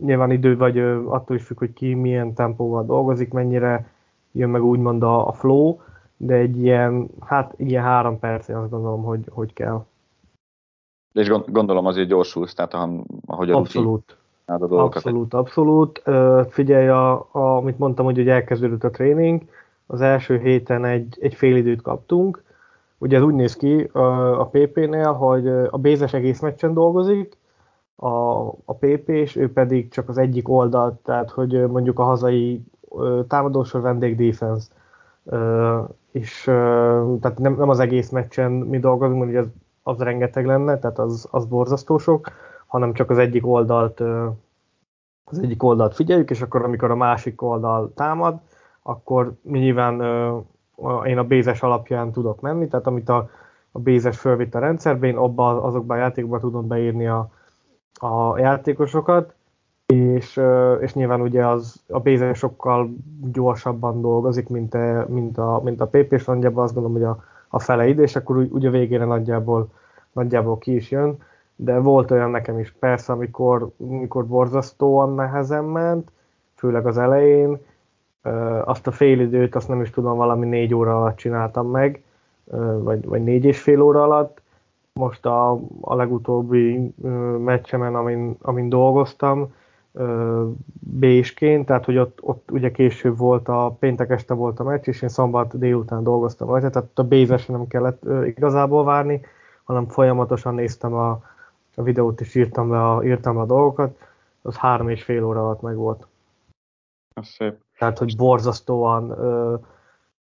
nyilván idő vagy attól is függ, hogy ki milyen tempóval dolgozik, mennyire jön meg úgymond a, a flow, de egy ilyen, hát ilyen három perc, azt gondolom, hogy, hogy kell. És gondolom azért gyorsulsz, tehát ahogy a Abszolút. A abszolút, abszolút. Figyelj, a, a, amit mondtam, hogy, hogy elkezdődött a tréning, az első héten egy, egy fél időt kaptunk. Ugye ez úgy néz ki a, a PP-nél, hogy a Bézes egész meccsen dolgozik, a, a PP, és ő pedig csak az egyik oldalt, tehát hogy mondjuk a hazai támadósor vendég defense. És tehát nem, nem az egész meccsen mi dolgozunk, mert az, az rengeteg lenne, tehát az, az borzasztó sok, hanem csak az egyik oldalt az egyik oldalt figyeljük, és akkor amikor a másik oldal támad, akkor mi nyilván én a bézes alapján tudok menni, tehát amit a, a bézes fölvitt a rendszerbe, én abba, azokban a játékban tudom beírni a, a játékosokat, és, és nyilván ugye az, a bézes sokkal gyorsabban dolgozik, mint a, mint a, mint a PP, és nagyjából azt gondolom, hogy a, a fele ide, és akkor ugye a végére nagyjából, nagyjából ki is jön, de volt olyan nekem is persze, amikor, amikor borzasztóan nehezen ment, főleg az elején, azt a fél időt, azt nem is tudom, valami négy óra alatt csináltam meg, vagy, vagy négy és fél óra alatt. Most a, a legutóbbi meccsemen, amin, amin dolgoztam, Bésként, tehát hogy ott, ott ugye később volt a péntek este volt a meccs, és én szombat délután dolgoztam rajta, tehát a bézesen nem kellett igazából várni, hanem folyamatosan néztem a, a videót és írtam le a, írtam le a dolgokat, az három és fél óra alatt meg volt. Az szép. Tehát, hogy borzasztóan,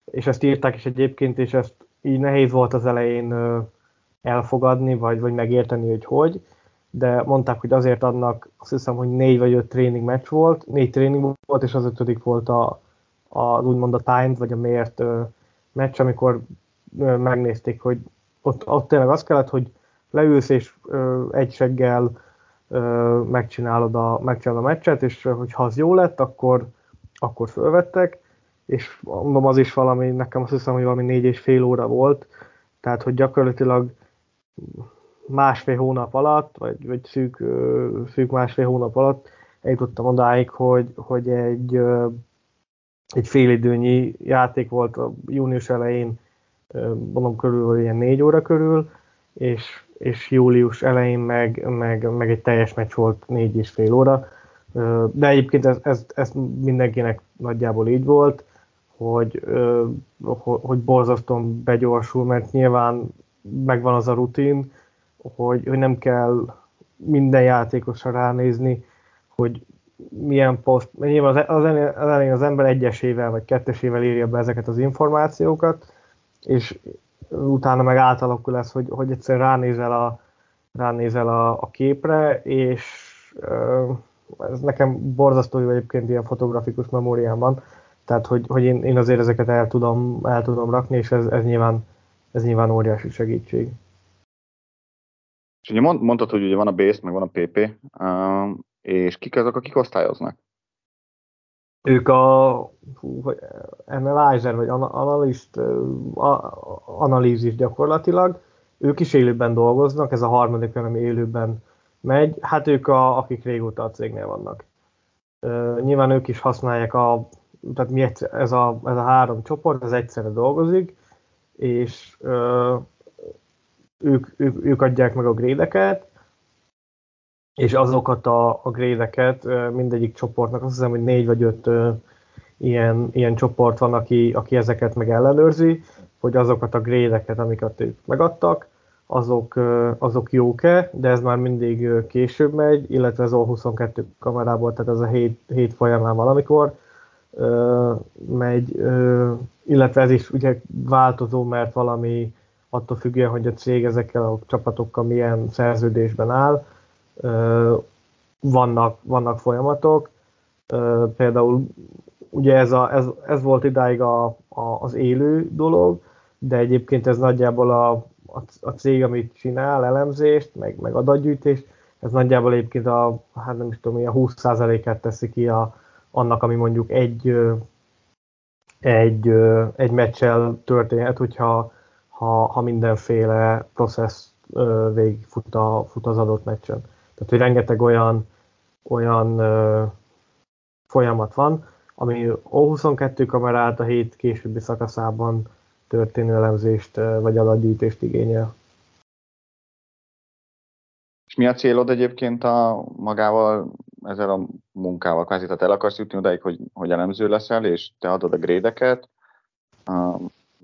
és ezt írták is egyébként, és ezt így nehéz volt az elején elfogadni, vagy, vagy megérteni, hogy hogy, de mondták, hogy azért adnak, azt hiszem, hogy négy vagy öt tréning meccs volt, négy tréning volt, és az ötödik volt a, a úgymond a timed, vagy a mért meccs, amikor megnézték, hogy ott, ott tényleg az kellett, hogy leülsz és egy seggel megcsinálod a, megcsinálod a meccset, és hogyha az jó lett, akkor akkor fölvettek, és mondom, az is valami, nekem azt hiszem, hogy valami négy és fél óra volt, tehát hogy gyakorlatilag másfél hónap alatt, vagy, vagy szűk, szűk másfél hónap alatt eljutottam odáig, hogy, hogy egy, egy félidőnyi játék volt a június elején, mondom körül, ilyen négy óra körül, és, és július elején meg, meg, meg egy teljes meccs volt négy és fél óra, de egyébként ez, ez, ez mindenkinek nagyjából így volt, hogy, hogy borzasztóan begyorsul, mert nyilván megvan az a rutin, hogy, hogy nem kell minden játékosra ránézni, hogy milyen poszt, nyilván az, az, az elején az ember egyesével vagy kettesével írja be ezeket az információkat, és utána meg átalakul ez, hogy, hogy egyszer ránézel a, ránézel a, a képre, és ez nekem borzasztó jó egyébként ilyen fotografikus memóriám van, tehát hogy, hogy én, én azért ezeket el tudom, el tudom rakni, és ez, ez, nyilván, ez nyilván óriási segítség. És ugye mond, mondtad, hogy ugye van a base, meg van a PP, és kik azok, akik osztályoznak? Ők a hú, analyzer, vagy analyst, analízis gyakorlatilag, ők is élőben dolgoznak, ez a harmadik, ami élőben megy, hát ők, a, akik régóta a cégnél vannak. Nyilván ők is használják a, tehát mi egyszer, ez, a, ez a három csoport, ez egyszerre dolgozik, és ők, ők, ők adják meg a grédeket, és azokat a, a grédeket mindegyik csoportnak, azt hiszem, hogy négy vagy öt ilyen, ilyen csoport van, aki, aki ezeket meg ellenőrzi, hogy azokat a grédeket, amiket ők megadtak, azok, azok jók-e, de ez már mindig később megy, illetve az O22 kamerából, tehát ez a hét, hét folyamán valamikor megy, illetve ez is ugye változó, mert valami attól függően, hogy a cég ezekkel a csapatokkal milyen szerződésben áll, vannak, vannak folyamatok, például ugye ez, a, ez, ez volt idáig a, a, az élő dolog, de egyébként ez nagyjából a a, a cég, amit csinál, elemzést, meg, meg adatgyűjtést, ez nagyjából egyébként a, hát nem is tudom, a 20%-át teszi ki a, annak, ami mondjuk egy, egy, egy meccsel történhet, hogyha ha, ha mindenféle processz végig fut, a, fut az adott meccsen. Tehát, hogy rengeteg olyan, olyan folyamat van, ami O22 kamerát a hét későbbi szakaszában történő elemzést vagy adatgyűjtést igényel. És mi a célod egyébként a magával, ezzel a munkával? Kvázi, tehát el akarsz jutni odáig, hogy, hogy elemző leszel, és te adod a grédeket,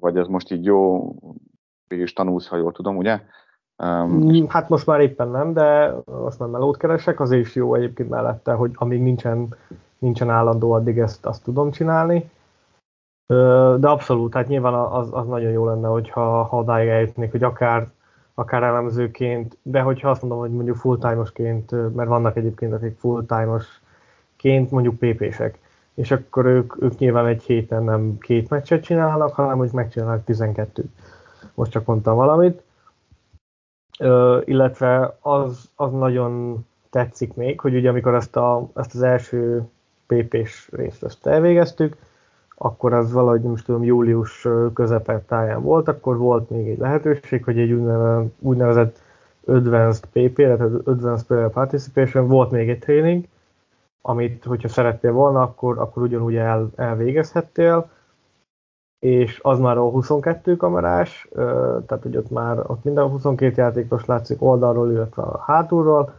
vagy ez most így jó, is tanulsz, ha jól tudom, ugye? Um, hát most már éppen nem, de most már melót keresek, az is jó egyébként mellette, hogy amíg nincsen, nincsen állandó, addig ezt azt tudom csinálni. De abszolút, hát nyilván az, az nagyon jó lenne, hogyha ha odáig eljutnék, hogy akár, akár elemzőként, de hogyha azt mondom, hogy mondjuk full-time-osként, mert vannak egyébként, akik full-time-osként mondjuk PP-sek, és akkor ők, ők nyilván egy héten nem két meccset csinálnak, hanem hogy megcsinálnak 12 Most csak mondtam valamit. Ö, illetve az, az nagyon tetszik még, hogy ugye amikor ezt, a, ezt az első PP-s részt ezt elvégeztük, akkor az valahogy, most tudom, július táján volt, akkor volt még egy lehetőség, hogy egy úgynevezett, úgynevezett Advanced PP, tehát Advanced Player Participation, volt még egy tréning, amit, hogyha szerettél volna, akkor, akkor ugyanúgy el, elvégezhettél, és az már a 22 kamerás, tehát hogy ott már ott minden 22 játékos látszik oldalról, illetve a hátulról,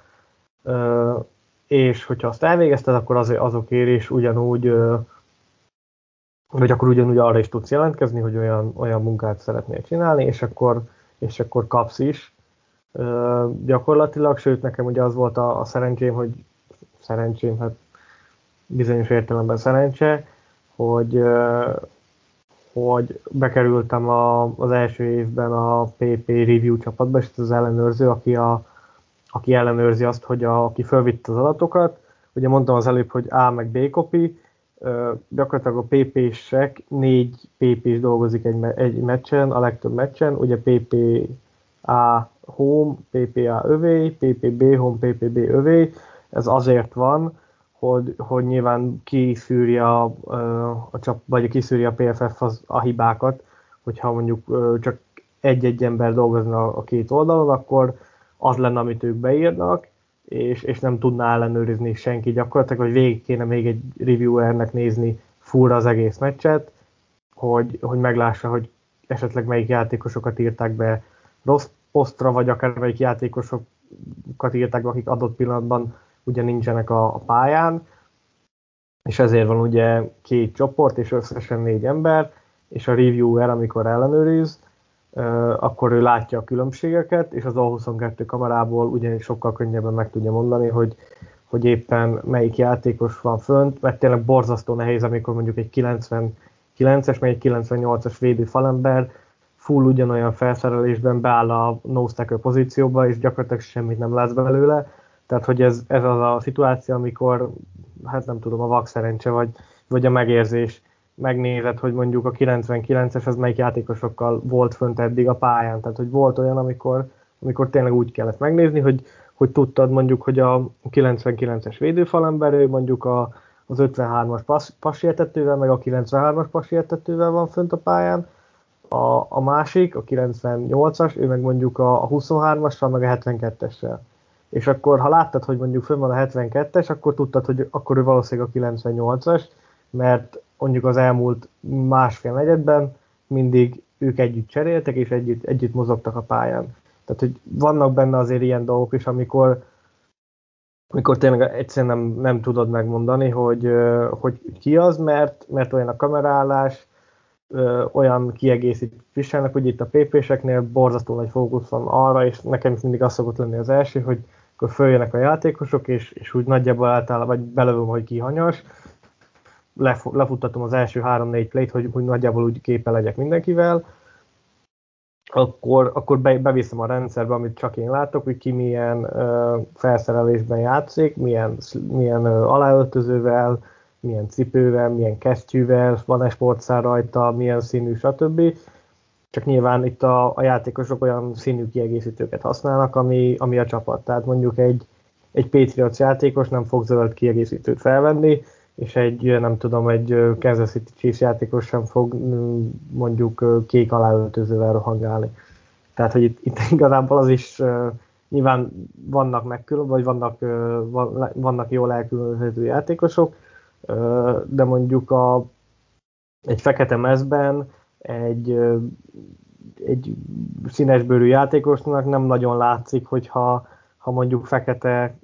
és hogyha azt elvégezted, akkor az, azokért is ugyanúgy vagy akkor ugyanúgy arra is tudsz jelentkezni, hogy olyan, olyan munkát szeretnél csinálni, és akkor, és akkor kapsz is. Ö, gyakorlatilag, sőt nekem ugye az volt a, a szerencsém, hogy szerencsém, hát bizonyos értelemben szerencse, hogy, ö, hogy bekerültem a, az első évben a PP review csapatba, és ez az ellenőrző, aki, a, aki ellenőrzi azt, hogy a, aki fölvitt az adatokat, ugye mondtam az előbb, hogy A meg B copy, gyakorlatilag a PP-sek, négy PP-s dolgozik egy, egy meccsen, a legtöbb meccsen, ugye PPA home, PPA övé, PPB home, PPB övé, ez azért van, hogy, hogy nyilván kiszűrje a, a csap, vagy kiszűrje a PFF az, a hibákat, hogyha mondjuk csak egy-egy ember dolgozna a két oldalon, akkor az lenne, amit ők beírnak, és, és nem tudná ellenőrizni senki. Gyakorlatilag, hogy végig kéne még egy reviewernek nézni fullra az egész meccset, hogy, hogy meglássa, hogy esetleg melyik játékosokat írták be rossz posztra, vagy akár melyik játékosokat írták be, akik adott pillanatban ugye nincsenek a, a pályán, és ezért van ugye két csoport, és összesen négy ember, és a reviewer, amikor ellenőriz, akkor ő látja a különbségeket, és az A22 kamerából ugyanis sokkal könnyebben meg tudja mondani, hogy, hogy éppen melyik játékos van fönt, mert tényleg borzasztó nehéz, amikor mondjuk egy 99-es, meg egy 98-as védő falember full ugyanolyan felszerelésben beáll a no pozícióba, és gyakorlatilag semmit nem látsz belőle. Tehát, hogy ez, ez az a szituáció, amikor, hát nem tudom, a vak szerencse, vagy, vagy a megérzés megnézed, hogy mondjuk a 99-es az melyik játékosokkal volt fönt eddig a pályán. Tehát, hogy volt olyan, amikor, amikor tényleg úgy kellett megnézni, hogy, hogy tudtad mondjuk, hogy a 99-es védőfalember, ő mondjuk a, az 53-as pass, passértetővel, meg a 93-as passértetővel van fönt a pályán, a, a másik, a 98-as, ő meg mondjuk a, a 23-assal, meg a 72-essel. És akkor, ha láttad, hogy mondjuk fönn van a 72-es, akkor tudtad, hogy akkor ő valószínűleg a 98-as, mert mondjuk az elmúlt másfél negyedben mindig ők együtt cseréltek, és együtt, együtt mozogtak a pályán. Tehát, hogy vannak benne azért ilyen dolgok is, amikor, amikor tényleg egyszerűen nem, nem tudod megmondani, hogy, hogy ki az, mert, mert olyan a kamerálás, olyan kiegészít viselnek, hogy itt a PP-seknél borzasztó nagy fókusz van arra, és nekem is mindig az szokott lenni az első, hogy akkor följönnek a játékosok, és, és úgy nagyjából általában, vagy belövöm, hogy ki hanyas, lefuttatom az első három-négy play hogy, hogy nagyjából úgy képe legyek mindenkivel, akkor, akkor be, beviszem a rendszerbe, amit csak én látok, hogy ki milyen uh, felszerelésben játszik, milyen, milyen uh, aláöltözővel, milyen cipővel, milyen kesztyűvel, van-e sportszár rajta, milyen színű, stb. Csak nyilván itt a, a játékosok olyan színű kiegészítőket használnak, ami, ami a csapat. Tehát mondjuk egy egy Patriots játékos nem fog zöld kiegészítőt felvenni, és egy, nem tudom, egy Kansas City Chiefs játékos sem fog mondjuk kék aláöltözővel rohangálni. Tehát, hogy itt, itt igazából az is nyilván vannak megkülön, vagy vannak, vannak jól elkülönítő játékosok, de mondjuk a, egy fekete mezben egy, egy színesbőrű játékosnak nem nagyon látszik, hogyha ha mondjuk fekete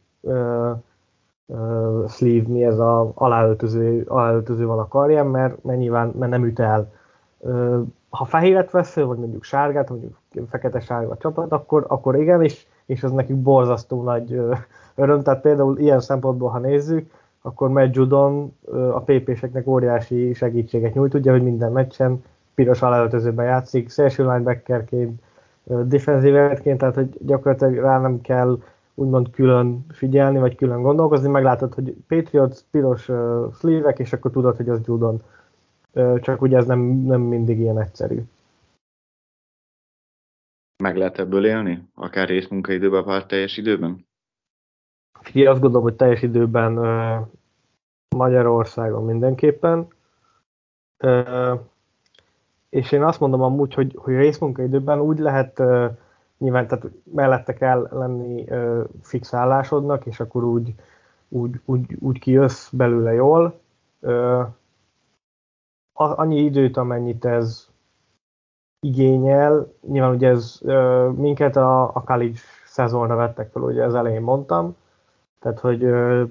uh, sleeve, mi ez a aláöltöző, aláöltöző van a karján, mert, mert nyilván mert nem üt el. Uh, ha fehéret vesz, vagy mondjuk sárgát, mondjuk fekete-sárga csapat, akkor, akkor igen, és, és az nekik borzasztó nagy uh, öröm. Tehát például ilyen szempontból, ha nézzük, akkor Matt Judon a PP-seknek óriási segítséget nyújt, ugye, hogy minden meccsen piros aláöltözőben játszik, szélső linebackerként, defenzívetként, tehát hogy gyakorlatilag rá nem kell úgymond külön figyelni, vagy külön gondolkozni, meglátod, hogy Patriots piros uh, sleeve és akkor tudod, hogy az Judon. Uh, csak ugye ez nem, nem mindig ilyen egyszerű. Meg lehet ebből élni? Akár részmunkaidőben, akár teljes időben? Ki azt gondolom, hogy teljes időben uh, Magyarországon mindenképpen. Uh, és én azt mondom amúgy, hogy, hogy részmunkaidőben úgy lehet uh, nyilván tehát mellette kell lenni ö, fix állásodnak, és akkor úgy, úgy, úgy, úgy kijössz belőle jól. Ö, annyi időt, amennyit ez igényel, nyilván ugye ez ö, minket a, a college szezonra vettek fel, ugye az elején mondtam, tehát hogy ö,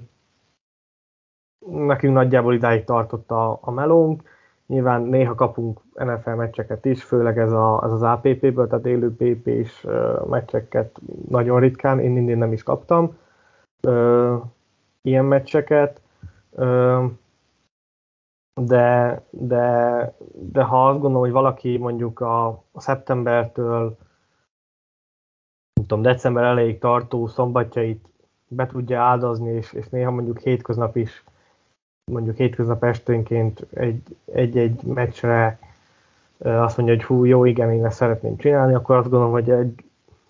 nekünk nagyjából idáig tartott a, a melónk, Nyilván néha kapunk NFL meccseket is, főleg ez, a, ez az APP-ből, tehát élő PP-s uh, meccseket nagyon ritkán, én mindig nem is kaptam uh, ilyen meccseket, uh, de, de, de ha azt gondolom, hogy valaki mondjuk a, a szeptembertől nem tudom, december elejéig tartó szombatjait be tudja áldozni, és, és néha mondjuk hétköznap is mondjuk hétköznap esténként egy-egy meccsre azt mondja, hogy hú, jó, igen, én ezt szeretném csinálni, akkor azt gondolom, hogy egy,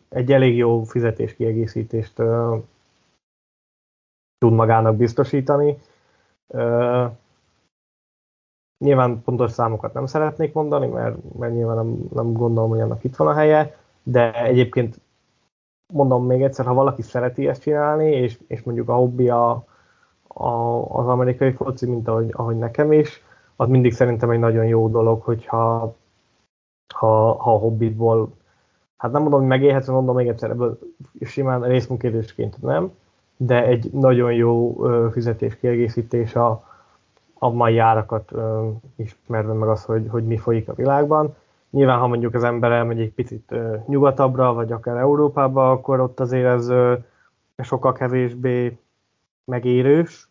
egy elég jó fizetéskiegészítést uh, tud magának biztosítani. Uh, nyilván pontos számokat nem szeretnék mondani, mert, mert nyilván nem, nem gondolom, hogy annak itt van a helye, de egyébként mondom még egyszer, ha valaki szereti ezt csinálni, és, és mondjuk a hobbi a, az amerikai foci, mint ahogy, ahogy nekem is, az mindig szerintem egy nagyon jó dolog, hogyha ha, ha a hobbitból, hát nem mondom, hogy megélhetsz, mondom még egyszer, ebből simán részmunkérdésként nem, de egy nagyon jó fizetés kiegészítés a, a mai árakat ismerve meg az, hogy, hogy mi folyik a világban. Nyilván, ha mondjuk az ember elmegy egy picit nyugatabbra, vagy akár Európába, akkor ott azért ez sokkal kevésbé megérős,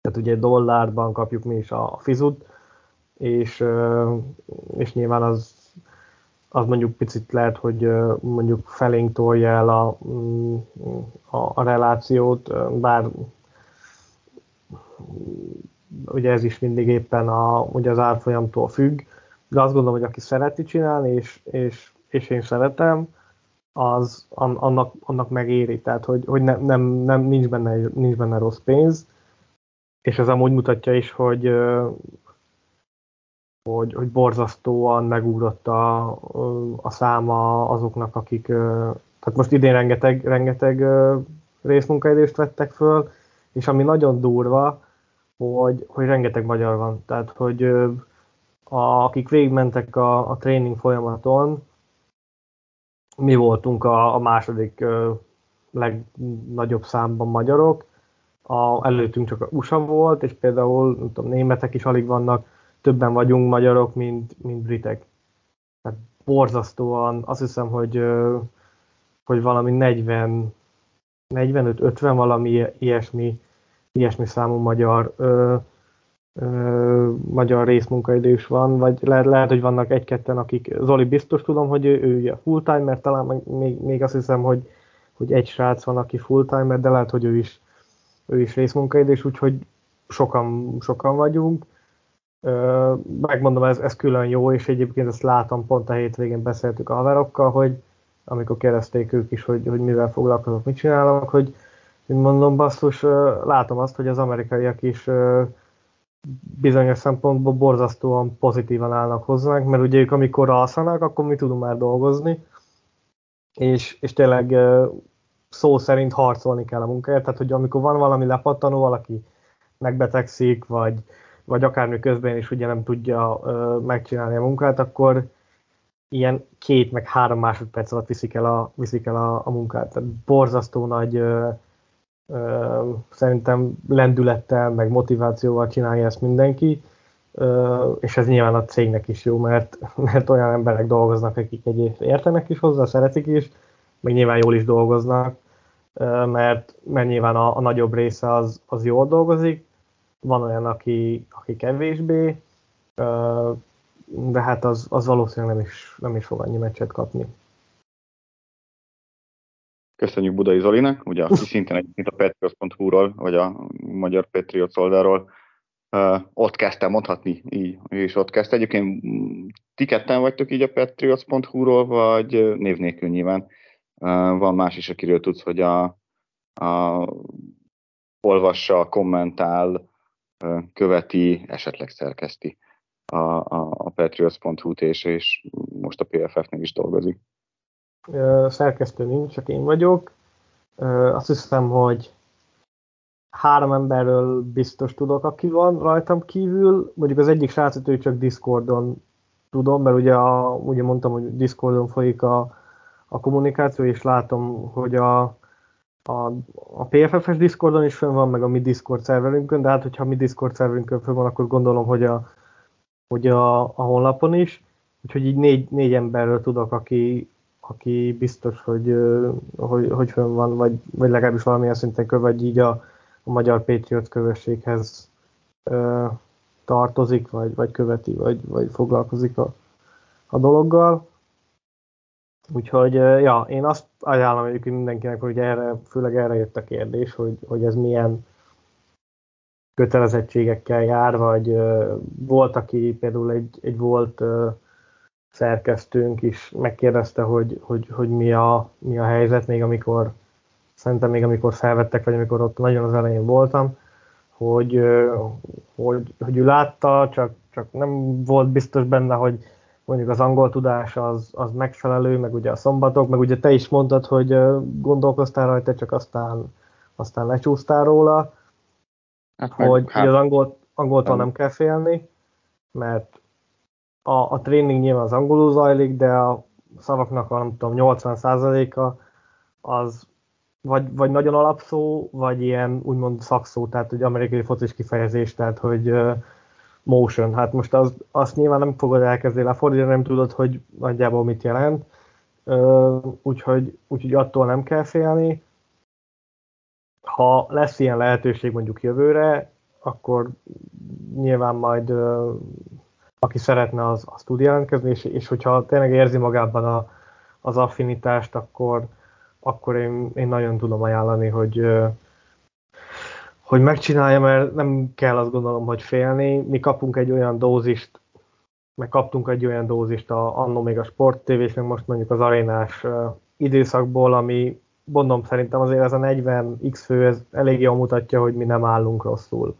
tehát ugye dollárban kapjuk mi is a fizut, és, és nyilván az, az mondjuk picit lehet, hogy mondjuk felénk tolja el a, mm, a, a relációt, bár ugye ez is mindig éppen a, ugye az árfolyamtól függ, de azt gondolom, hogy aki szereti csinálni, és, és, és én szeretem, az annak, annak megéri, tehát hogy, hogy ne, nem, nem, nincs, benne, nincs benne rossz pénz, és ez amúgy mutatja is, hogy, hogy, hogy borzasztóan megugrott a, a száma azoknak, akik, tehát most idén rengeteg, rengeteg részmunkaidőst vettek föl, és ami nagyon durva, hogy, hogy rengeteg magyar van, tehát hogy a, akik végigmentek a, a tréning folyamaton, mi voltunk a, a második legnagyobb számban magyarok, a, előttünk csak a USA volt, és például nem tudom, németek is alig vannak, többen vagyunk magyarok, mint, mint britek. Tehát borzasztóan, azt hiszem, hogy, hogy valami 40, 45-50 valami ilyesmi, ilyesmi számú magyar magyar részmunkaidős van, vagy le, lehet, hogy vannak egy-ketten, akik, Zoli biztos tudom, hogy ő, ő full-timer, talán még, még azt hiszem, hogy, hogy egy srác van, aki full-timer, de lehet, hogy ő is, ő is részmunkaidős, úgyhogy sokan, sokan vagyunk. Megmondom, ez, ez külön jó, és egyébként ezt látom, pont a hétvégén beszéltük a haverokkal, hogy amikor kérdezték ők is, hogy, hogy mivel foglalkozok, mit csinálok, hogy Mint mondom, basszus, látom azt, hogy az amerikaiak is bizonyos szempontból borzasztóan pozitívan állnak hozzánk, mert ugye ők amikor alszanak, akkor mi tudunk már dolgozni, és, és tényleg szó szerint harcolni kell a munkáért, tehát hogy amikor van valami lepattanó, valaki megbetegszik, vagy, vagy akármi közben is ugye nem tudja megcsinálni a munkát, akkor ilyen két meg három másodperc alatt viszik el a, viszik el a, a munkát. Tehát borzasztó nagy ö, ö, szerintem lendülettel, meg motivációval csinálja ezt mindenki, és ez nyilván a cégnek is jó, mert, mert olyan emberek dolgoznak, akik egyébként értenek is hozzá, szeretik is, meg nyilván jól is dolgoznak, mert, mert nyilván a, a nagyobb része az, az jól dolgozik, van olyan, aki, aki kevésbé, de hát az, az valószínűleg nem is, nem is fog annyi meccset kapni. Köszönjük Budai Zolinak, ugye aki szintén egyébként a patriots.hu-ról, vagy a Magyar Patriots oldalról uh, ott kezdtem mondhatni, így, és ott kezdte. Egyébként mm, ti ketten vagytok így a patriots.hu-ról, vagy név nélkül nyilván. Uh, van más is, akiről tudsz, hogy a, a olvassa, kommentál, uh, követi, esetleg szerkeszti a, a, a patriots.hu-t, és, és most a PFF-nél is dolgozik. Szerkesztő nincs, csak én vagyok. Azt hiszem, hogy három emberről biztos tudok, aki van rajtam kívül. Mondjuk az egyik srácot ő csak Discordon tudom, mert ugye, a, ugye mondtam, hogy Discordon folyik a, a kommunikáció, és látom, hogy a, a, a PFF-es Discordon is fönn van, meg a mi Discord szerverünkön, de hát hogyha mi Discord szerverünkön fönn van, akkor gondolom, hogy a, hogy a, a honlapon is, úgyhogy így négy, négy emberről tudok, aki, aki biztos, hogy, hogy, hogy fönn van, vagy, vagy legalábbis valamilyen szinten követ, így a, a magyar Patriot közösséghez ö, tartozik, vagy, vagy követi, vagy, vagy foglalkozik a, a dologgal. Úgyhogy, ja, én azt ajánlom egyébként mindenkinek, hogy erre, főleg erre jött a kérdés, hogy, hogy ez milyen, kötelezettségekkel jár, vagy volt, aki például egy, egy volt szerkesztőnk is megkérdezte, hogy, hogy, hogy mi, a, mi a helyzet, még amikor szerintem még amikor felvettek, vagy amikor ott nagyon az elején voltam, hogy, hogy, hogy ő látta, csak, csak nem volt biztos benne, hogy mondjuk az angol tudás az, az megfelelő, meg ugye a szombatok, meg ugye te is mondtad, hogy gondolkoztál rajta, csak aztán, aztán lecsúsztál róla, Hát hogy, hát, az angolt, angoltól nem. nem kell félni, mert a, a tréning nyilván az angolul zajlik, de a szavaknak a nem tudom, 80%-a az vagy, vagy nagyon alapszó, vagy ilyen úgymond szakszó, tehát hogy amerikai focis kifejezés, tehát hogy uh, motion. Hát most az, azt nyilván nem fogod elkezdeni lefordítani, nem tudod, hogy nagyjából mit jelent, uh, úgyhogy, úgyhogy attól nem kell félni ha lesz ilyen lehetőség mondjuk jövőre, akkor nyilván majd aki szeretne, az, az tud jelentkezni, és, és hogyha tényleg érzi magában a, az affinitást, akkor, akkor én, én nagyon tudom ajánlani, hogy, hogy megcsinálja, mert nem kell azt gondolom, hogy félni. Mi kapunk egy olyan dózist, meg kaptunk egy olyan dózist a, annó még a Sport és meg most mondjuk az arénás időszakból, ami mondom, szerintem azért ez a 40 x fő ez elég jól mutatja, hogy mi nem állunk rosszul.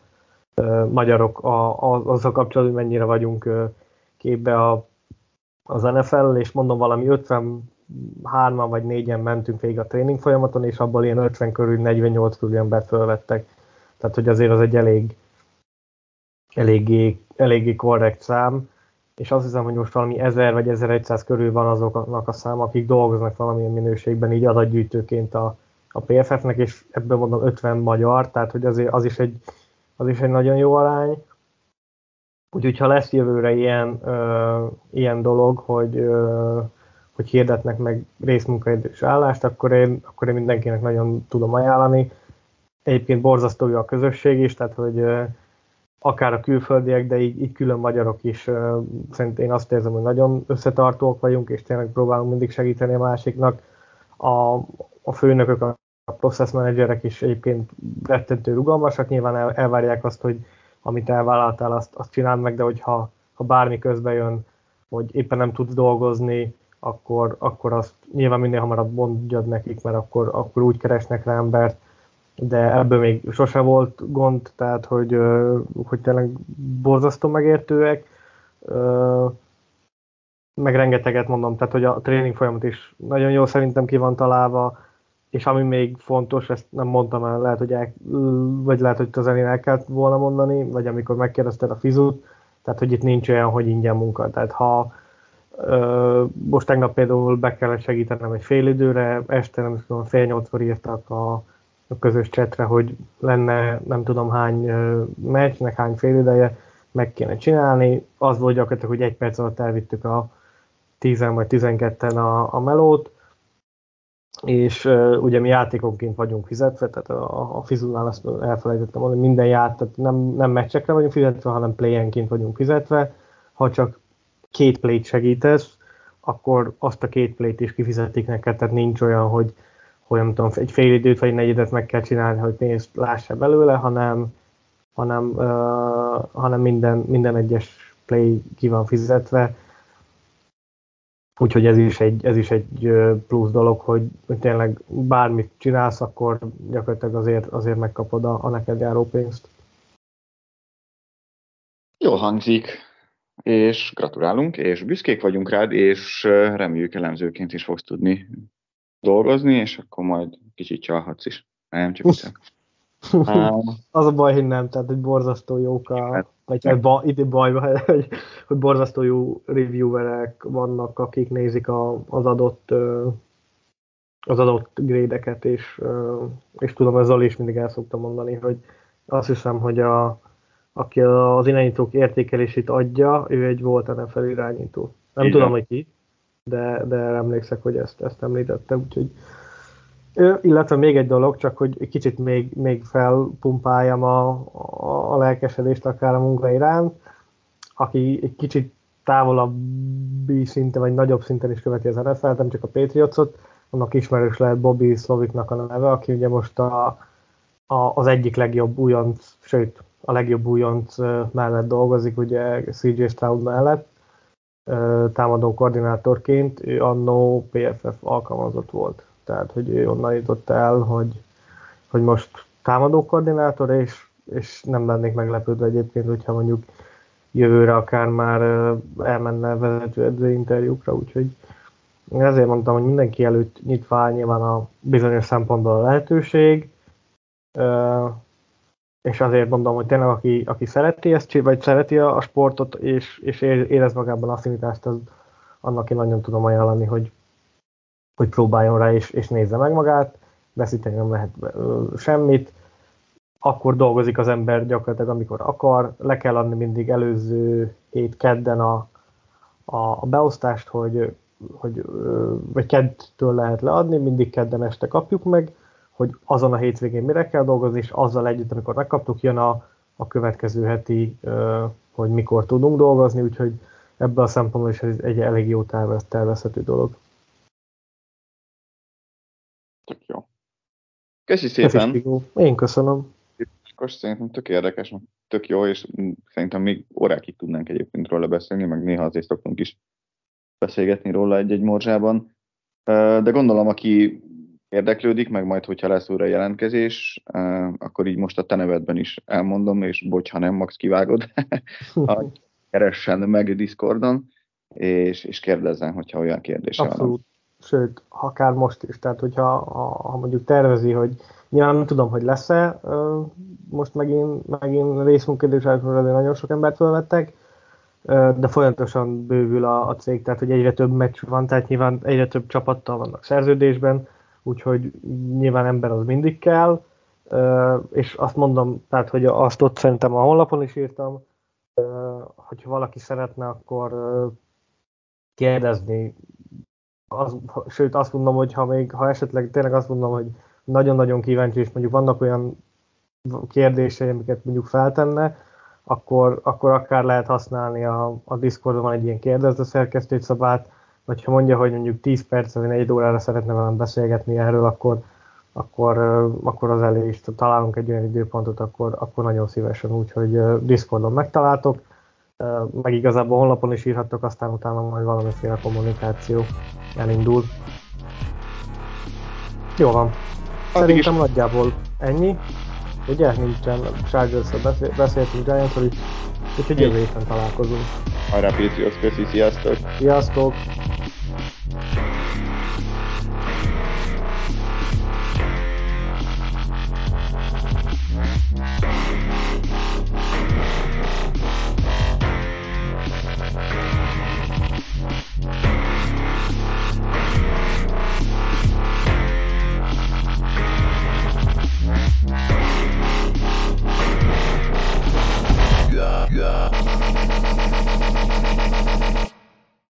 Magyarok a, a, azzal kapcsolatban, hogy mennyire vagyunk képbe a, az NFL, és mondom valami 53-an vagy 4-en mentünk végig a tréning folyamaton, és abból ilyen 50 körül, 48 körül embert fölvettek. Tehát, hogy azért az egy elég, eléggé, eléggé korrekt szám és azt hiszem, hogy most valami 1000 vagy 1100 körül van azoknak a szám, akik dolgoznak valamilyen minőségben így adatgyűjtőként a, a PFF-nek, és ebből mondom 50 magyar, tehát hogy azért az is egy, az is egy nagyon jó arány. Úgyhogy ha lesz jövőre ilyen, ö, ilyen dolog, hogy, ö, hogy hirdetnek meg részmunkaidős állást, akkor én, akkor én mindenkinek nagyon tudom ajánlani. Egyébként borzasztó a közösség is, tehát hogy ö, akár a külföldiek, de így, így külön magyarok is szerintem én azt érzem, hogy nagyon összetartóak vagyunk, és tényleg próbálunk mindig segíteni a másiknak. A, a főnökök, a process managerek is egyébként rettentő rugalmasak, nyilván el, elvárják azt, hogy amit elvállaltál, azt, azt csináld meg, de hogyha ha bármi közbe jön, hogy éppen nem tudsz dolgozni, akkor, akkor azt nyilván minél hamarabb mondjad nekik, mert akkor, akkor úgy keresnek rá embert, de ebből még sose volt gond, tehát hogy, hogy tényleg borzasztó megértőek, meg rengeteget mondom, tehát hogy a tréning folyamat is nagyon jó szerintem ki van találva, és ami még fontos, ezt nem mondtam el, lehet, hogy el, vagy lehet, hogy az elén el kellett volna mondani, vagy amikor megkérdezted a fizut, tehát hogy itt nincs olyan, hogy ingyen munka. Tehát ha ö, most tegnap például be kellett segítenem egy fél időre, este nem tudom, fél nyolckor írtak a, a közös csetre, hogy lenne nem tudom hány meccsnek, hány fél ideje, meg kéne csinálni. Az volt gyakorlatilag, hogy egy perc alatt elvittük a 10 vagy 12-en a, a melót, és uh, ugye mi játékonként vagyunk fizetve, tehát a, a Fizulnál azt elfelejtettem mondani, minden ját, tehát nem, nem meccsekre vagyunk fizetve, hanem playenként vagyunk fizetve. Ha csak két play segítesz, akkor azt a két play is kifizetik neked, tehát nincs olyan, hogy, hogy nem tudom, egy fél időt vagy egy negyedet meg kell csinálni, hogy nézd, lássa belőle, hanem, hanem, uh, hanem minden, minden egyes play ki van fizetve Úgyhogy ez is egy, ez is egy plusz dolog, hogy, hogy tényleg bármit csinálsz, akkor gyakorlatilag azért, azért megkapod a, a neked járó pénzt. Jól hangzik, és gratulálunk, és büszkék vagyunk rád, és reméljük elemzőként is fogsz tudni dolgozni, és akkor majd kicsit csalhatsz is. Nem, csak az a baj, hogy nem, tehát egy borzasztó jók a, hát, vagy egy ba, itt baj, hogy, hogy borzasztó jó reviewerek vannak, akik nézik a, az adott az adott grédeket, és, és tudom, ezzel is mindig el szoktam mondani, hogy azt hiszem, hogy a, aki az irányítók értékelését adja, ő egy volt NFL irányító. Nem Igen. tudom, hogy ki, de, de emlékszek, hogy ezt, ezt említette, úgyhogy illetve még egy dolog, csak hogy kicsit még, még felpumpáljam a, a, a lelkesedést akár a munka iránt, aki egy kicsit távolabbi szinten, vagy nagyobb szinten is követi az NFL, nem csak a Patriotsot, annak ismerős lehet Bobby Sloviknak a neve, aki ugye most a, a, az egyik legjobb újonc, sőt, a legjobb újonc mellett dolgozik, ugye CJ Stroud mellett, támadó koordinátorként, ő annó PFF alkalmazott volt. Tehát, hogy ő onnan jutott el, hogy, hogy most támadó koordinátor, és, és nem lennék meglepődve egyébként, hogyha mondjuk jövőre akár már elmenne vezető interjúkra, úgyhogy ezért mondtam, hogy mindenki előtt nyitva áll nyilván a bizonyos szempontból a lehetőség, és azért mondom, hogy tényleg aki, aki szereti ezt, vagy szereti a sportot, és, és érez magában affinitást, az annak én nagyon tudom ajánlani, hogy, hogy próbáljon rá és, és nézze meg magát, veszíteni nem lehet semmit, akkor dolgozik az ember gyakorlatilag, amikor akar, le kell adni mindig előző hét kedden a, a, a beosztást, hogy, hogy vagy keddtől lehet leadni, mindig kedden este kapjuk meg, hogy azon a hétvégén mire kell dolgozni, és azzal együtt, amikor megkaptuk, jön a, a következő heti, hogy mikor tudunk dolgozni, úgyhogy ebből a szempontból is ez egy elég jó tervezhető dolog. Tök jó. Köszi szépen. Köszi, Én köszönöm. Most szerintem tök érdekes, tök jó, és szerintem még órákig tudnánk egyébként róla beszélni, meg néha azért szoktunk is beszélgetni róla egy-egy morzsában. De gondolom, aki érdeklődik, meg majd, hogyha lesz újra jelentkezés, akkor így most a te nevedben is elmondom, és bocs, ha nem, Max kivágod, keressen meg Discordon, és, és kérdezzen, hogyha olyan kérdése Abszolút. Sőt, akár most is, tehát hogyha ha, mondjuk tervezi, hogy nyilván nem tudom, hogy lesz-e, most megint, megint részmunkérdés, azért nagyon sok embert felvettek, de folyamatosan bővül a, a cég, tehát hogy egyre több meccs van, tehát nyilván egyre több csapattal vannak szerződésben, úgyhogy nyilván ember az mindig kell, és azt mondom, tehát hogy azt ott szerintem a honlapon is írtam, hogyha valaki szeretne, akkor kérdezni az, sőt azt mondom, hogy ha még, ha esetleg tényleg azt mondom, hogy nagyon-nagyon kíváncsi, és mondjuk vannak olyan kérdései, amiket mondjuk feltenne, akkor, akkor akár lehet használni a, a Discordon egy ilyen kérdező szerkesztőt szabát, vagy ha mondja, hogy mondjuk 10 perc, vagy 4 órára szeretne velem beszélgetni erről, akkor, akkor, akkor az elég is találunk egy olyan időpontot, akkor, akkor nagyon szívesen, úgyhogy Discordon megtaláltok meg igazából honlapon is írhattok, aztán utána majd valamiféle kommunikáció elindul. Jó van. Szerintem nagyjából Ennyi? Ugye? Nincsen. chargers beszél, beszéltünk giants is. Úgyhogy jövő héten találkozunk. Hajrá Patriots, köszi, sziasztok! Sziasztok!